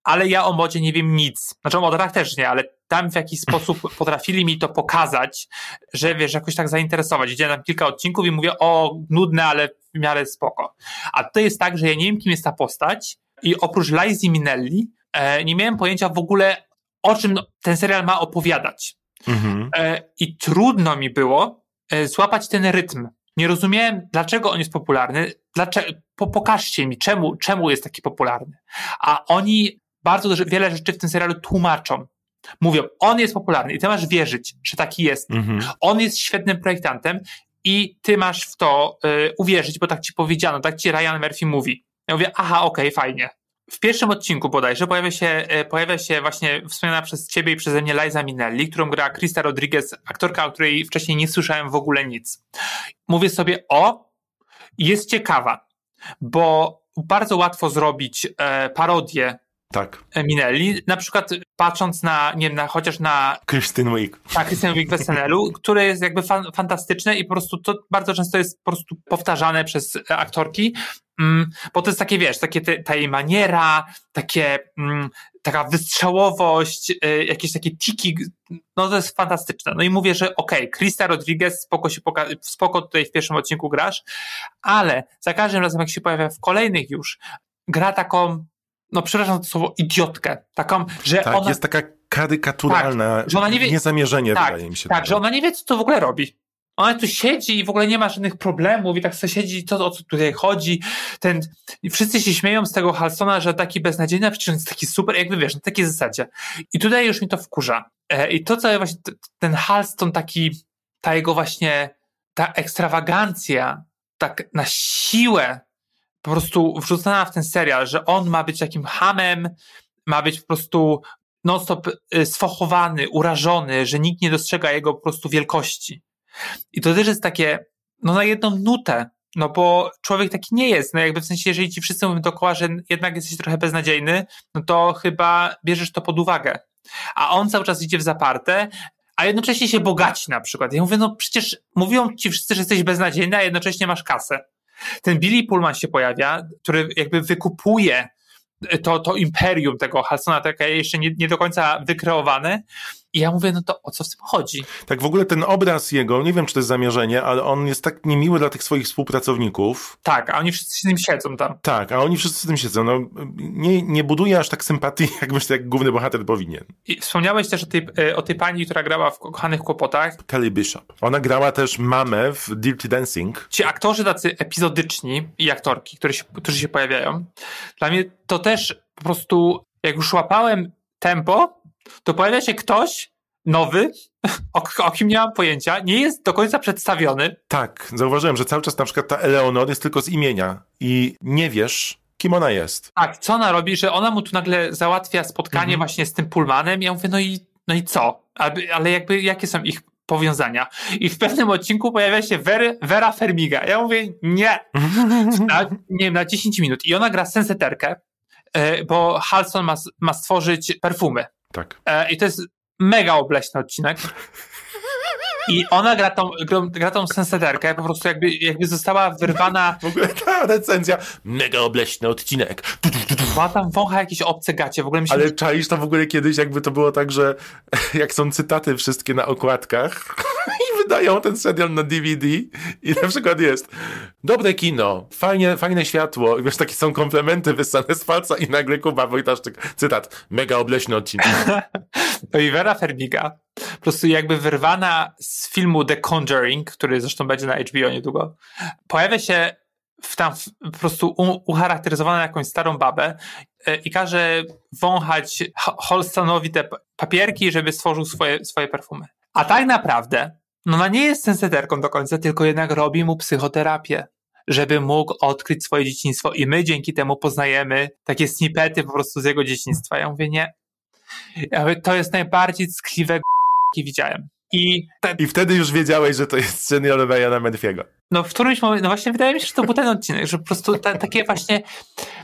ale ja o modzie nie wiem nic. Znaczy o modach też nie, ale tam w jakiś sposób potrafili mi to pokazać, że wiesz, jakoś tak zainteresować. Widziałem tam kilka odcinków i mówię, o, nudne, ale w miarę spoko. A to jest tak, że ja nie wiem, kim jest ta postać i oprócz Lizy Minelli e, nie miałem pojęcia w ogóle, o czym ten serial ma opowiadać. Mhm. E, I trudno mi było e, złapać ten rytm. Nie rozumiałem, dlaczego on jest popularny, dlaczego, po, pokażcie mi, czemu, czemu jest taki popularny. A oni bardzo wiele rzeczy w tym serialu tłumaczą. Mówią, on jest popularny i ty masz wierzyć, że taki jest. Mhm. On jest świetnym projektantem i ty masz w to y, uwierzyć, bo tak ci powiedziano, tak ci Ryan Murphy mówi. Ja mówię, aha, okej, okay, fajnie. W pierwszym odcinku bodajże pojawia się, y, pojawia się właśnie wspomniana przez ciebie i przeze mnie Liza Minnelli, którą gra Krista Rodriguez, aktorka, o której wcześniej nie słyszałem w ogóle nic. Mówię sobie, o, jest ciekawa, bo bardzo łatwo zrobić e, parodię tak. Minelli. Na przykład patrząc na, nie wiem, na, chociaż na... Kristen Wiig. Tak, Kristen Wiig w SNL-u, które jest jakby fan, fantastyczne i po prostu to bardzo często jest po prostu powtarzane przez aktorki, mm, bo to jest takie, wiesz, takie te, ta jej maniera, takie, mm, taka wystrzałowość, y, jakieś takie tiki, no to jest fantastyczne. No i mówię, że okej, okay, Krista Rodriguez, spoko się poka- spoko tutaj w pierwszym odcinku grasz, ale za każdym razem jak się pojawia w kolejnych już, gra taką no przepraszam to słowo, idiotkę. Taką, że tak, ona... jest taka karykaturalna, Tak, że ona nie wie- niezamierzenie tak, wydaje mi się. tak, to. że ona nie wie, co to w ogóle robi. Ona tu siedzi i w ogóle nie ma żadnych problemów i tak sobie siedzi, to o co tutaj chodzi. Ten, i wszyscy się śmieją z tego Halsona, że taki beznadziejny, a przecież on jest taki super, jakby wiesz, na takiej zasadzie. I tutaj już mi to wkurza. E, I to, co właśnie ten Halston taki, ta jego właśnie, ta ekstrawagancja, tak na siłę po prostu wrzucona w ten serial, że on ma być takim hamem, ma być po prostu non-stop y, sfochowany, urażony, że nikt nie dostrzega jego po prostu wielkości. I to też jest takie, no na jedną nutę, no bo człowiek taki nie jest, no jakby w sensie, jeżeli ci wszyscy mówią dookoła, że jednak jesteś trochę beznadziejny, no to chyba bierzesz to pod uwagę. A on cały czas idzie w zaparte, a jednocześnie się bogaci na przykład. Ja mówię, no przecież mówią ci wszyscy, że jesteś beznadziejny, a jednocześnie masz kasę. Ten Billy Pullman się pojawia, który jakby wykupuje to, to imperium tego Halsona, takie jeszcze nie, nie do końca wykreowane. I ja mówię, no to o co w tym chodzi? Tak w ogóle ten obraz jego, nie wiem czy to jest zamierzenie, ale on jest tak niemiły dla tych swoich współpracowników. Tak, a oni wszyscy z nim siedzą tam. Tak, a oni wszyscy z tym siedzą. No, nie, nie buduje aż tak sympatii, jak myślę, jak główny bohater powinien. I wspomniałeś też o tej, e, o tej pani, która grała w Kochanych Kłopotach. Kelly Bishop. Ona grała też mamę w Dirty Dancing. Ci aktorzy tacy epizodyczni i aktorki, które się, którzy się pojawiają, dla mnie to też po prostu, jak już łapałem tempo, to pojawia się ktoś nowy, o, o kim nie mam pojęcia, nie jest do końca przedstawiony. Tak, zauważyłem, że cały czas na przykład ta Eleonor jest tylko z imienia i nie wiesz, kim ona jest. Tak, co ona robi, że ona mu tu nagle załatwia spotkanie właśnie z tym Pullmanem ja mówię, no i, no i co? Ale, jakby, jakie są ich powiązania? I w pewnym odcinku pojawia się Wery, Vera Fermiga. Ja mówię, nie. Na, nie wiem, na 10 minut. I ona gra senseterkę, e, bo Halson ma, ma stworzyć perfumy. Tak. E, I to jest mega obleśny odcinek. I ona gra tą, gra, tą senseterkę, po prostu jakby, jakby została wyrwana, W ogóle ta recenzja, mega obleśny odcinek. Ma tam wącha jakieś obce gacie, w ogóle mi się Ale czaisz to w ogóle kiedyś, jakby to było tak, że jak są cytaty wszystkie na okładkach wydają ten serial na DVD i na przykład jest dobre kino, fajnie, fajne światło i wiesz, takie są komplementy wysane z palca i nagle Kuba Wojtaszczyk, cytat, mega obleśny odcinek. No i Vera po prostu jakby wyrwana z filmu The Conjuring, który zresztą będzie na HBO niedługo, pojawia się w tam po prostu ucharakteryzowana jakąś starą babę e, i każe wąchać Ho- Holstonowi te pa- papierki, żeby stworzył swoje, swoje perfumy. A tak naprawdę, no ona nie jest senseterką do końca, tylko jednak robi mu psychoterapię żeby mógł odkryć swoje dzieciństwo i my dzięki temu poznajemy takie snippety po prostu z jego dzieciństwa. Ja mówię, nie, ja mówię, to jest najbardziej ckliwe jakie widziałem. I te, I wtedy już wiedziałeś, że to jest senior Ryana Murphy'ego. no w którymś momencie, no właśnie wydaje mi się, że to był ten odcinek, że po prostu ta, takie właśnie,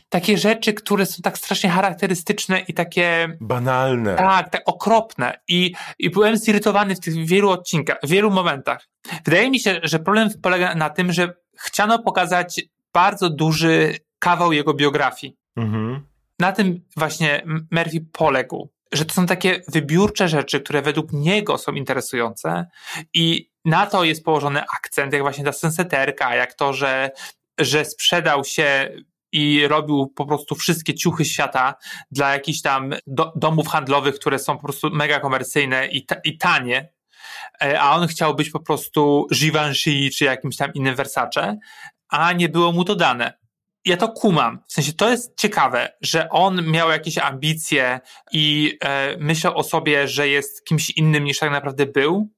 takie rzeczy, które są tak strasznie charakterystyczne i takie, Banalne. tak, tak okropne. I, I byłem zirytowany w tych wielu odcinkach, w wielu momentach. Wydaje mi się, że problem polega na tym, że chciano pokazać bardzo duży kawał jego biografii. Mhm. na tym właśnie Murphy poległ, że to są takie wybiórcze rzeczy, które według niego są interesujące i na to jest położony akcent, jak właśnie ta senseterka, jak to, że, że sprzedał się i robił po prostu wszystkie ciuchy świata dla jakichś tam do, domów handlowych, które są po prostu mega komercyjne i, ta, i tanie, E, a on chciał być po prostu Givenchy czy jakimś tam innym Versace, a nie było mu to dane ja to kumam. W sensie to jest ciekawe, że on miał jakieś ambicje i e, myślał o sobie, że jest kimś innym niż tak naprawdę był,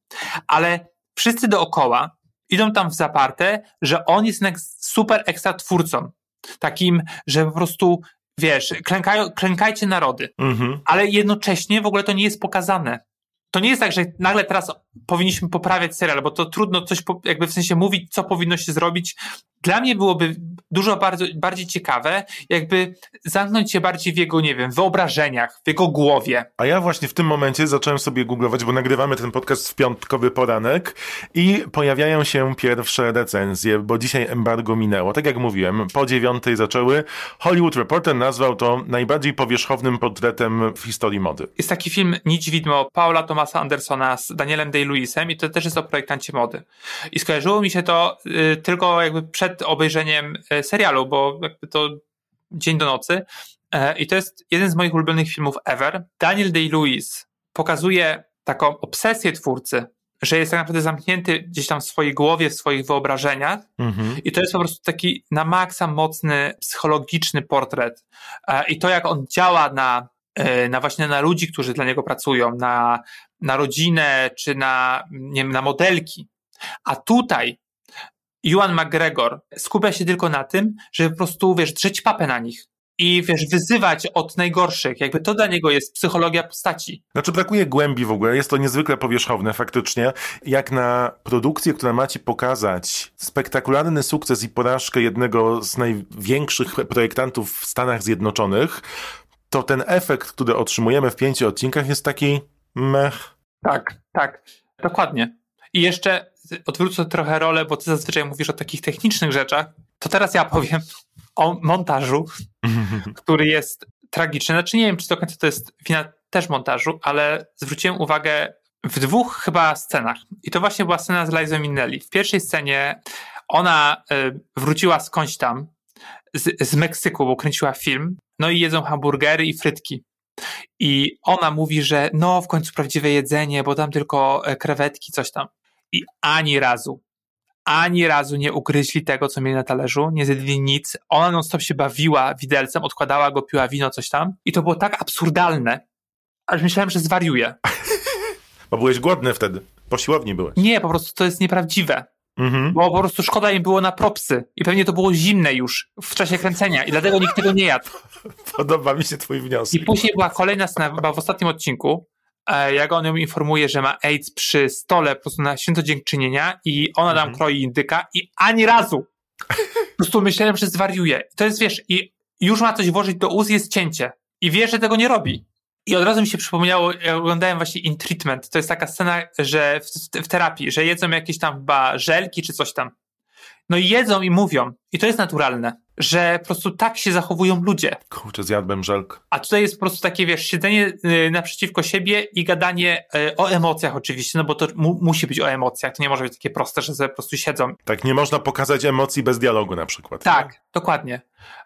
ale wszyscy dookoła idą tam w zaparte, że on jest super ekstra twórcą. Takim, że po prostu, wiesz, klękają, klękajcie narody. Mhm. Ale jednocześnie w ogóle to nie jest pokazane. To nie jest tak, że nagle teraz powinniśmy poprawiać serial, bo to trudno coś po, jakby w sensie mówić, co powinno się zrobić. Dla mnie byłoby dużo bardzo, bardziej ciekawe, jakby zamknąć się bardziej w jego, nie wiem, wyobrażeniach, w jego głowie. A ja właśnie w tym momencie zacząłem sobie googlować, bo nagrywamy ten podcast w piątkowy poranek i pojawiają się pierwsze recenzje, bo dzisiaj embargo minęło. Tak jak mówiłem, po dziewiątej zaczęły. Hollywood Reporter nazwał to najbardziej powierzchownym portretem w historii mody. Jest taki film Nić Widmo Paula Thomasa Andersona z Danielem Day-Lewisem i to też jest o projektancie mody. I skojarzyło mi się to y, tylko jakby przed obejrzeniem y, serialu, bo jakby to dzień do nocy. E, I to jest jeden z moich ulubionych filmów ever. Daniel Day-Lewis pokazuje taką obsesję twórcy, że jest tak naprawdę zamknięty gdzieś tam w swojej głowie, w swoich wyobrażeniach Mhm. i to jest po prostu taki na maksa mocny, psychologiczny portret. E, I to, jak on działa na, e, na właśnie na ludzi, którzy dla niego pracują, na, na rodzinę, czy na, nie wiem, na modelki. A tutaj Ewan McGregor skupia się tylko na tym, żeby po prostu, wiesz, drzeć papę na nich. I wiesz, wyzywać od najgorszych. Jakby to dla niego jest psychologia postaci. Znaczy brakuje głębi w ogóle, jest to niezwykle powierzchowne faktycznie. Jak na produkcję, która ma ci pokazać spektakularny sukces i porażkę jednego z największych projektantów w Stanach Zjednoczonych, to ten efekt, który otrzymujemy w pięciu odcinkach jest taki mech. Tak, tak, dokładnie. I jeszcze odwrócę trochę rolę, bo ty zazwyczaj mówisz o takich technicznych rzeczach. To teraz ja powiem o montażu, który jest tragiczny. Znaczy nie wiem, czy do końca to jest wina też montażu, ale zwróciłem uwagę w dwóch chyba scenach. I to właśnie była scena z Lizą Minnelli. W pierwszej scenie ona y, wróciła skądś tam, z, z Meksyku, bo kręciła film, no i jedzą hamburgery i frytki. I ona mówi, że no w końcu prawdziwe jedzenie, bo tam tylko e, krewetki, coś tam. I ani razu, ani razu nie ugryźli tego, co mieli na talerzu, nie zjedli nic. Ona non stop się bawiła widelcem, odkładała go, piła wino, coś tam. I to było tak absurdalne, aż myślałem, że zwariuje. Bo byłeś głodny wtedy. Po siłowni byłeś. Nie, po prostu to jest nieprawdziwe. Mhm. Bo po prostu szkoda im było na propsy. I pewnie to było zimne już w czasie kręcenia i dlatego nikt tego nie jadł. Podoba mi się twój I wniosek. później była kolejna scena, chyba w ostatnim odcinku, jak on ją informuje, że ma AIDS przy stole po prostu na święto dziękczynienia i ona tam kroi indyka i ani razu. Po prostu myślałem, że zwariuje. To jest, wiesz, i już ma coś włożyć do ust, jest cięcie. I wie, że tego nie robi. I od razu mi się przypomniało, ja oglądałem właśnie In Treatment, to jest taka scena, że w, w terapii, że jedzą jakieś tam chyba żelki czy coś tam. No i jedzą i mówią. I to jest naturalne, że po prostu tak się zachowują ludzie. Kurczę, zjadłem żelkę. A tutaj jest po prostu takie, wiesz, siedzenie y, naprzeciwko siebie i gadanie y, o emocjach oczywiście, no bo to mu, musi być o emocjach, to nie może być takie proste, że sobie po prostu siedzą. Tak, nie można pokazać emocji bez dialogu na przykład. Tak, dokładnie.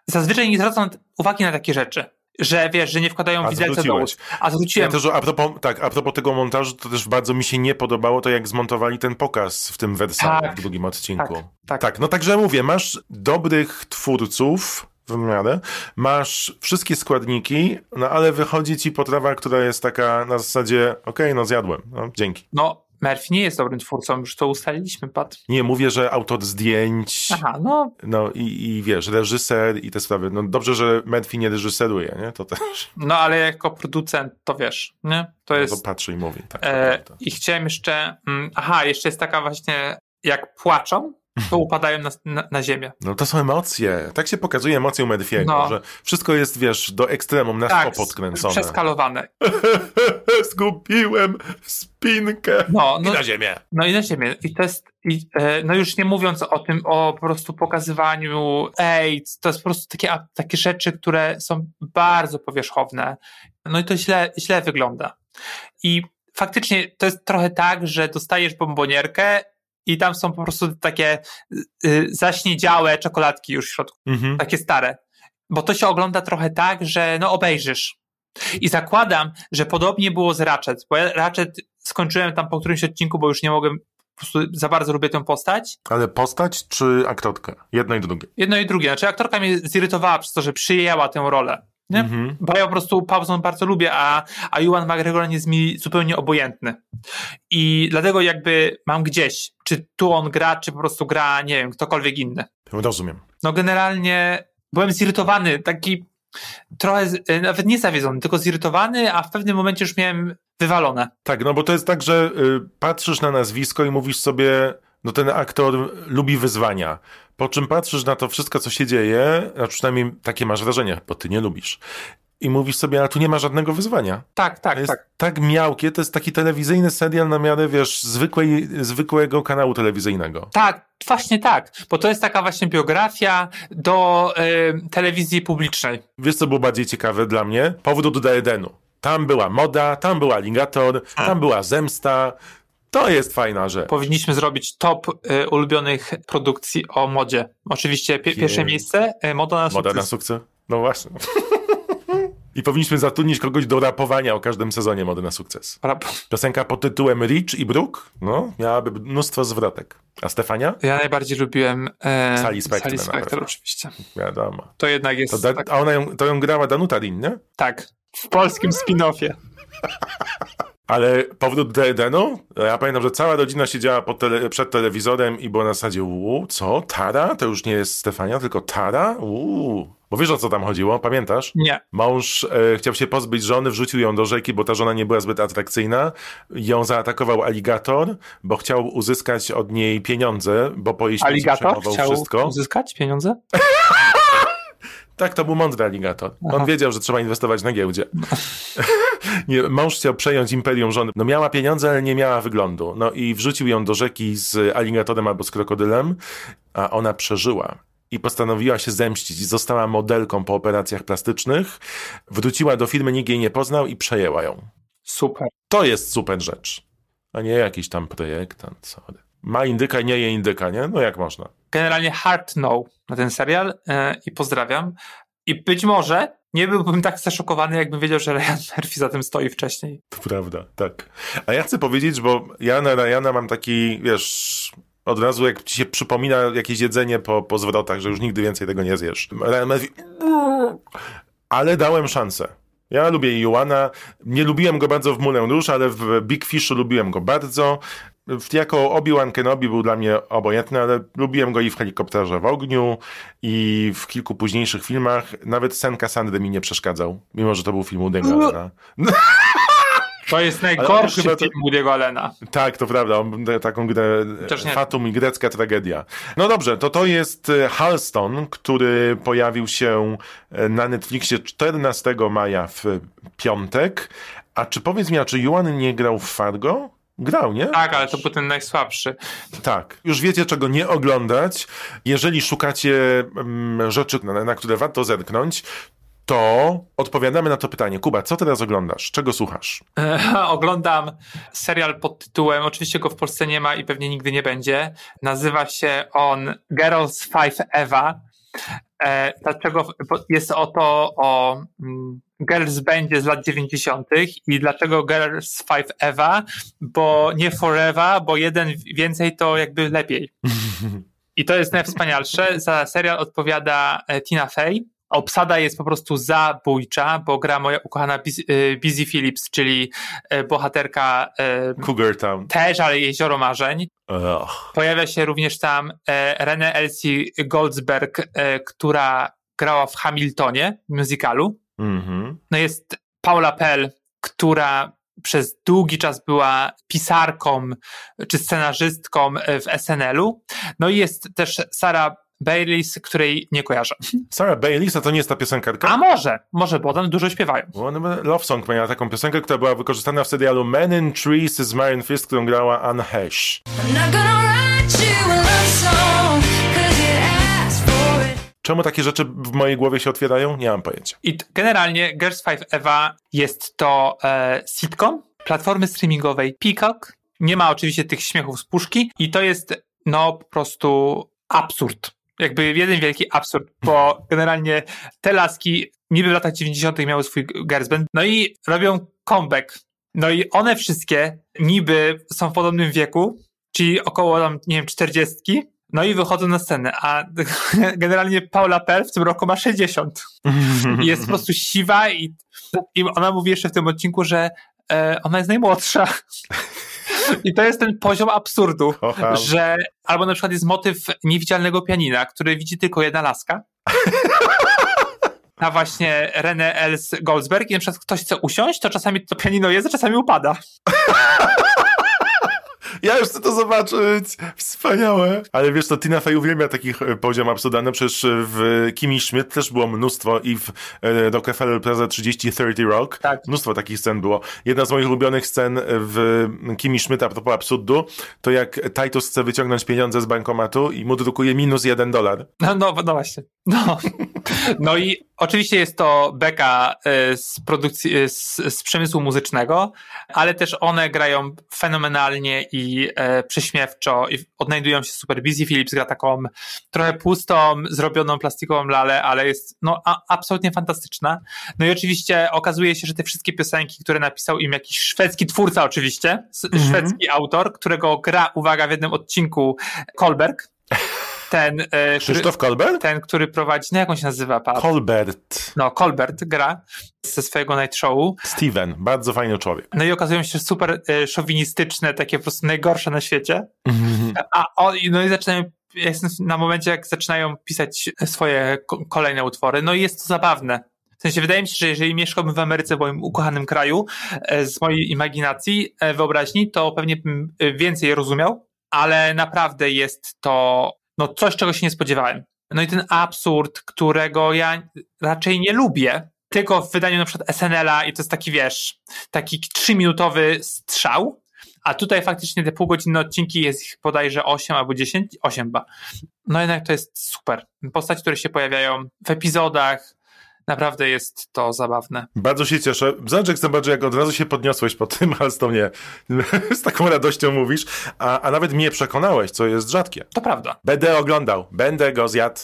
Zazwyczaj nie zwracam uwagi na takie rzeczy, że wiesz, że nie wkładają A widelca do ust. A zwróciłem. Ja też, a propos, tak, a propos tego montażu, to też bardzo mi się nie podobało to, jak zmontowali ten pokaz w tym Wersalu Tak, w drugim odcinku. tak, tak. tak, no także mówię, masz dobrych twórców w miarę, masz wszystkie składniki, no ale wychodzi ci potrawa, która jest taka na zasadzie, okej, no zjadłem, no dzięki. No, Murphy nie jest dobrym twórcą, już to ustaliliśmy, Pat. Nie mówię, że autor zdjęć, Aha, no, no i, i wiesz, reżyser i te sprawy. No dobrze, że Murphy nie reżyseruje, nie? To też no ale jako producent, to wiesz, nie? To to jest... patrzy i mówi. Tak, to E, prawda. I chciałem jeszcze. Mm, aha, jeszcze jest taka właśnie, jak płaczą, to upadają na, na, na ziemię. No to są emocje. Tak się pokazuje emocje u Murphy'ego, No. że wszystko jest, wiesz, do ekstremum, na Tak, podkręcone. przeskalowane. Zgubiłem spinkę. No, I no, na ziemię. no i na ziemię. I to jest, i, e, no już nie mówiąc o tym, o po prostu pokazywaniu AIDS, to jest po prostu takie, takie rzeczy, które są bardzo powierzchowne. No i to źle, źle wygląda. I faktycznie to jest trochę tak, że dostajesz bombonierkę i tam są po prostu takie y, y, zaśniedziałe czekoladki już w środku. Mhm. takie stare. Bo to się ogląda trochę tak, że no obejrzysz. I zakładam, że podobnie było z Ratchet, bo ja Ratchet skończyłem tam po którymś odcinku, bo już nie mogłem, po prostu za bardzo lubię tę postać. Ale postać czy aktorka? Jedno i drugie. Jedno i drugie. Znaczy aktorka mnie zirytowała przez to, że przyjęła tę rolę. Nie? Mhm. Bo ja po prostu Paulson bardzo lubię, a, a Ewan McGregor jest mi zupełnie obojętny. I dlatego jakby mam gdzieś, czy tu on gra, czy po prostu gra, nie wiem, ktokolwiek inny. Rozumiem. no generalnie byłem zirytowany, taki trochę, e, nawet nie zawiedzony, tylko zirytowany, a w pewnym momencie już miałem wywalone. Tak, no bo to jest tak, że y, patrzysz na nazwisko i mówisz sobie, no ten aktor lubi wyzwania. Po czym patrzysz na to wszystko, co się dzieje, a przynajmniej takie masz wrażenie, bo ty nie lubisz. I mówisz sobie, ale tu nie ma żadnego wyzwania. Tak, tak, To jest tak. tak. miałkie, to jest taki telewizyjny serial na miarę, wiesz, zwykłej, zwykłego kanału telewizyjnego. Tak, właśnie tak, bo to jest taka właśnie biografia do e, telewizji publicznej. Wiesz, co było bardziej ciekawe dla mnie? Powrót do Edenu. Tam była moda, tam był aligator, tam była zemsta. To jest fajna rzecz. Powinniśmy zrobić top e, ulubionych produkcji o modzie. Oczywiście pie, pierwsze Jej. miejsce, e, moda na Moda sukces. na sukces? No właśnie. I powinniśmy zatrudnić kogoś do rapowania o każdym sezonie Mody na sukces. Piosenka pod tytułem Rich i Brooke, no, miałaby mnóstwo zwrotek. A Stefania? Ja najbardziej lubiłem e, Sally Spectre Sally Spectre oczywiście. Wiadomo. To jednak jest... To da, tak, a ona ją, to ją grała Danuta Rin, nie? tak, w polskim spin-offie. Ale powrót do Edenu? Ja pamiętam, że cała rodzina siedziała tele, przed telewizorem i było na zasadzie, uuu, co? Tara? To już nie jest Stefania, tylko Tara? Uuu. Bo wiesz o co tam chodziło, pamiętasz? Nie. Mąż e, chciał się pozbyć żony, wrzucił ją do rzeki, bo ta żona nie była zbyt atrakcyjna. Ją zaatakował aligator, bo chciał uzyskać od niej pieniądze, bo po jej śmierci przejmował chciał wszystko. uzyskać pieniądze? Tak, to był mądry aligator. On wiedział, że trzeba inwestować na giełdzie. nie, mąż chciał przejąć imperium żony. No miała pieniądze, ale nie miała wyglądu. No i wrzucił ją do rzeki z aligatorem albo z krokodylem, a ona przeżyła. I postanowiła się zemścić. Została modelką po operacjach plastycznych. Wróciła do firmy, nikt jej nie poznał i przejęła ją. Super. To jest super rzecz. A nie jakiś tam projektant. Sorry. Ma indyka, nie je indyka, nie? No jak można? Generalnie hard no na ten serial e, i pozdrawiam. I być może nie byłbym tak zaszokowany, jakbym wiedział, że Ryan Murphy za tym stoi wcześniej. To prawda, tak. A ja chcę powiedzieć, bo ja na Ryana mam taki, wiesz, od razu jak ci się przypomina jakieś jedzenie po, po zwrotach, że już nigdy więcej tego nie zjesz. Ryan Murphy... Ale dałem szansę. Ja lubię Joana. Nie lubiłem go bardzo w Moulin Rouge, ale w Big Fishu lubiłem go bardzo. W- Jako Obi-Wan Kenobi był dla mnie obojętny, ale lubiłem go i w Helikopterze w ogniu, i w kilku późniejszych filmach. Nawet sen Cassandry mi nie przeszkadzał, mimo że to był film Woody'ego Allena. To jest najgorszy chyba to- film Woody'ego Allena. Tak, to prawda, on taką grę. Fatum i grecka tragedia. No dobrze, to to jest e, Halston, który pojawił się e, na Netflixie 14 maja w piątek. A czy powiedz mi, a czy Joan nie grał w Fargo? Grał, nie? Tak, ale to był ten najsłabszy. Tak. Już wiecie, czego nie oglądać. Jeżeli szukacie mm, rzeczy, na, na które warto zerknąć, to odpowiadamy na to pytanie. Kuba, co teraz oglądasz? Czego słuchasz? Oglądam serial pod tytułem, oczywiście go w Polsce nie ma i pewnie nigdy nie będzie. Nazywa się on Girls Five Eva. E, dlaczego? Jest oto o mm, Girls Bandzie z lat 90. i dlaczego Girls Five Eva? Bo nie Forever, bo jeden więcej to jakby lepiej. I to jest najwspanialsze. Za serial odpowiada e, Tina Fey. Obsada jest po prostu zabójcza, bo gra moja ukochana e, Busy Phillips, czyli e, bohaterka Cougar Town. też, ale Jezioro Marzeń. Ugh. Pojawia się również tam Renée Elsie Goldsberg, która grała w Hamiltonie, musicalu. Mhm. No jest Paula Pell, która przez długi czas była pisarką czy scenarzystką w SNL-u. No i jest też Sarah Bareilles, której nie kojarzę. Sarah Bailey, a to nie jest ta piosenkarka? A może, może, bo tam dużo śpiewają. Bo ona- Love Song miała taką piosenkę, która była wykorzystana w serialu Men in Trees z Marion Fist, którą grała Anne Hesh. Czemu takie rzeczy w mojej głowie się otwierają? Nie mam pojęcia. I generalnie Girls Five Eva jest to e, sitcom platformy streamingowej Peacock. Nie ma oczywiście tych śmiechów z puszki i to jest no po prostu absurd. Jakby jeden wielki absurd, bo generalnie te laski niby w latach 90. miały swój girls band, no i robią comeback. No i one wszystkie niby są w podobnym wieku, czyli około tam, nie wiem, 40. No i wychodzą na scenę, a generalnie Paula Pell w tym roku ma 60 i jest po prostu siwa i, i ona mówi jeszcze w tym odcinku, że e, ona jest najmłodsza. I to jest ten poziom absurdu, Kocham. że albo na przykład jest motyw niewidzialnego pianina, który widzi tylko jedna laska. A właśnie René Els Goldsberg i na przykład ktoś chce usiąść, to czasami to pianino jest, a czasami upada. Ja już chcę to zobaczyć! Wspaniałe! Ale wiesz, to Tina Fey uwielbia takich e, poziom absurdalny. Przecież w Kimi Schmidt też było mnóstwo i w e, Rockefeller Plaza 3030 Rock. Tak. Mnóstwo takich scen było. Jedna z moich ulubionych scen w Kimi Schmidt a propos absurdu, to jak Titus chce wyciągnąć pieniądze z bankomatu i mu drukuje minus jeden dolar. No, no, no właśnie. No. No i oczywiście jest to beka e, z produkcji, e, z, z przemysłu muzycznego, ale też one grają fenomenalnie i e, prześmiewczo i odnajdują się super. Busy Phillips gra taką trochę pustą, zrobioną plastikową lalę, ale jest no a, absolutnie fantastyczna. No i oczywiście okazuje się, że te wszystkie piosenki, które napisał im jakiś szwedzki twórca oczywiście, s- szwedzki autor, którego gra, uwaga, w jednym odcinku Kolberg, ten, e, który, Krzysztof Kolbert? ten, który prowadzi, no jak on się nazywa? Pa? Kolbert. No, Colbert gra ze swojego night showu. Steven, bardzo fajny człowiek. No i okazują się super e, szowinistyczne, takie po prostu najgorsze na świecie. A o, i- no i zaczynają, jestem na momencie, jak zaczynają pisać swoje ko- kolejne utwory. No i jest to zabawne. W sensie wydaje mi się, że jeżeli mieszkałbym w Ameryce, w moim ukochanym kraju, e, z mojej imaginacji, e, wyobraźni, to pewnie bym e, więcej rozumiał, ale naprawdę jest to no coś, czego się nie spodziewałem. No i ten absurd, którego ja raczej nie lubię, tylko w wydaniu na przykład SNL-a i to jest taki, wiesz, taki trzyminutowy strzał, a tutaj faktycznie te półgodzinne odcinki jest ich bodajże 8 albo 10, 8 ba. No jednak to jest super. Postaci, które się pojawiają w epizodach, naprawdę jest to zabawne. Bardzo się cieszę. Zobacz, jak zobacz, jak od razu się podniosłeś po tym Halstonie. Z taką radością mówisz, a, a nawet mnie przekonałeś, co jest rzadkie. To prawda. Będę oglądał, będę go zjadł.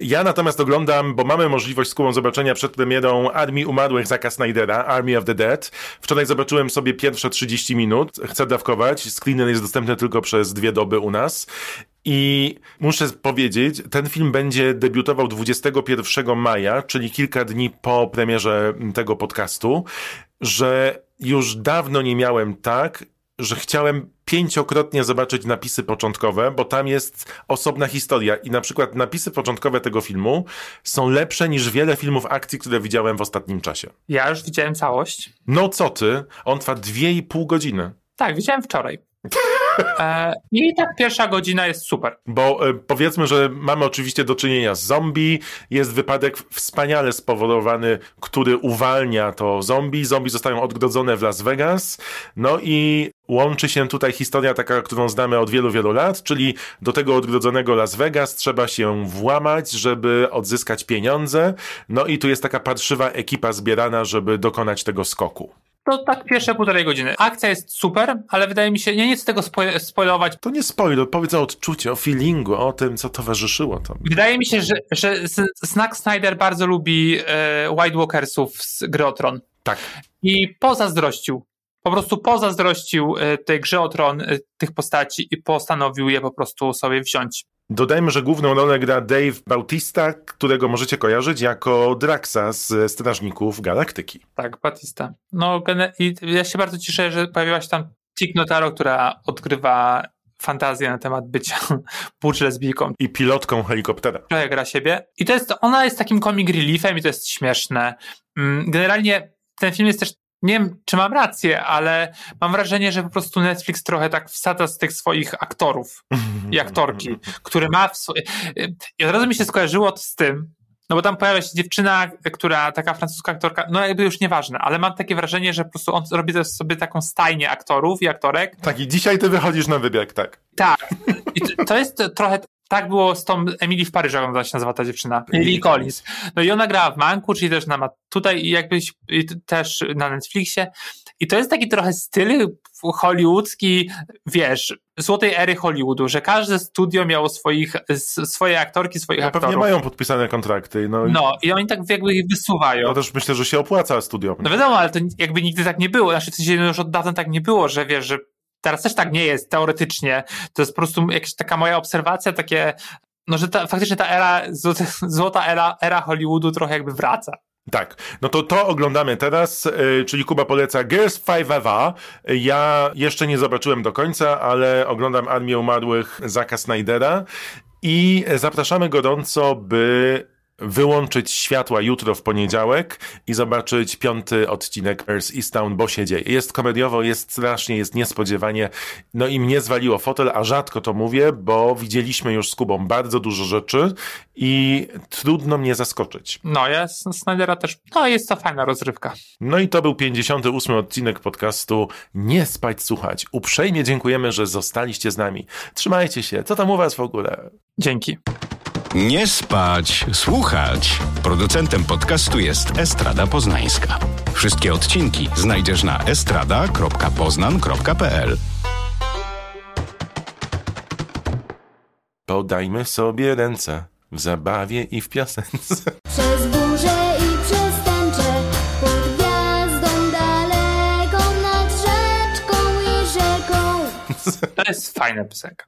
Ja natomiast oglądam, bo mamy możliwość z Kubą zobaczenia przed premierą Armii Umarłych Zaka Snydera, Army of the Dead. Wczoraj zobaczyłem sobie pierwsze 30 minut. Chcę dawkować. Screener jest dostępny tylko przez dwie doby u nas. I muszę powiedzieć, ten film będzie debiutował 21 maja, czyli kilka dni po premierze tego podcastu, że już dawno nie miałem tak, że chciałem pięciokrotnie zobaczyć napisy początkowe, bo tam jest osobna historia i na przykład napisy początkowe tego filmu są lepsze niż wiele filmów akcji, które widziałem w ostatnim czasie. Ja już widziałem całość. No co ty? On trwa dwie i pół godziny. Tak, widziałem wczoraj. E, I tak pierwsza godzina jest super. Bo e, powiedzmy, że mamy oczywiście do czynienia z zombie. Jest wypadek wspaniale spowodowany, który uwalnia to zombie. Zombie zostają odgrodzone w Las Vegas. No i łączy się tutaj historia taka, którą znamy od wielu, wielu lat, czyli do tego odgrodzonego Las Vegas trzeba się włamać, żeby odzyskać pieniądze. No i tu jest taka parszywa ekipa zbierana, żeby dokonać tego skoku. To tak pierwsze półtorej godziny. Akcja jest super, ale wydaje mi się, ja nie chcę tego spo- spoilować. To nie spoiler, powiedz o odczuciu, o feelingu, o tym, co towarzyszyło temu. Wydaje mi się, że, że Snack Snyder bardzo lubi e, White Walkersów z gry o Tron. Tak. I pozazdrościł. Po prostu pozazdrościł e, tej grze o Tron, e, tych postaci i postanowił je po prostu sobie wziąć. Dodajmy, że główną rolę gra Dave Bautista, którego możecie kojarzyć jako Draxa z Strażników Galaktyki. Tak, Batista. No i ja się bardzo cieszę, że pojawiła się tam Tig Notaro, która odgrywa fantazję na temat bycia butch lesbijką. I pilotką helikoptera. trochę gra siebie. I to jest, ona jest takim comic reliefem i to jest śmieszne. Mm, Generalnie ten film jest też, nie wiem, czy mam rację, ale mam wrażenie, że po prostu Netflix trochę tak wsadza z tych swoich aktorów i aktorki, który ma w swoje... I od razu mi się skojarzyło z tym, no bo tam pojawia się dziewczyna, która, taka francuska aktorka, no jakby już nieważne, ale mam takie wrażenie, że po prostu on robi też sobie taką stajnię aktorów i aktorek, Tak, i dzisiaj ty wychodzisz na wybieg, tak. tak. I to jest trochę. Tak było z tą Emily w Paryżu, jak ona się nazywa ta dziewczyna. Emily Collins. No i ona grała w Manku, czyli też na, tutaj jakbyś też na Netflixie. I to jest taki trochę styl hollywoodzki, wiesz, złotej ery Hollywoodu, że każde studio miało swoich, swoje aktorki, swoich Pewnie aktorów. mają podpisane kontrakty. No, i No i oni tak jakby ich wysuwają. to też myślę, że się opłaca studiom. No wiadomo, ale to jakby nigdy tak nie było. Znaczy, w sensie no już od dawna tak nie było, że wiesz, że teraz też tak nie jest, teoretycznie. To jest po prostu jakaś taka moja obserwacja, takie, no że ta, faktycznie ta era, złota, era, era Hollywoodu trochę jakby wraca. Tak, no to to oglądamy teraz, y, czyli Kuba poleca Girls 5 Eva. Ja jeszcze nie zobaczyłem do końca, ale oglądam Armię Umarłych Zaka Snydera i zapraszamy gorąco, by wyłączyć światła jutro w poniedziałek i zobaczyć piąty odcinek Earth Easttown, bo się dzieje. Jest komediowo, jest strasznie, jest niespodziewanie. No i mnie zwaliło fotel, a rzadko to mówię, bo widzieliśmy już z Kubą bardzo dużo rzeczy i trudno mnie zaskoczyć. No, ja Snydera też, no jest to fajna rozrywka. No i to był 58 odcinek podcastu Nie spać, słuchać. Uprzejmie dziękujemy, że zostaliście z nami. Trzymajcie się. Co tam u was w ogóle? Dzięki. Nie spać, słuchać. Producentem podcastu jest Estrada Poznańska. Wszystkie odcinki znajdziesz na estrada.poznan.pl. Podajmy sobie ręce w zabawie i w piosence. Przez burzę i przez tęczę, pod gwiazdą daleką, nad rzeczką i rzeką. To jest fajna piosenka.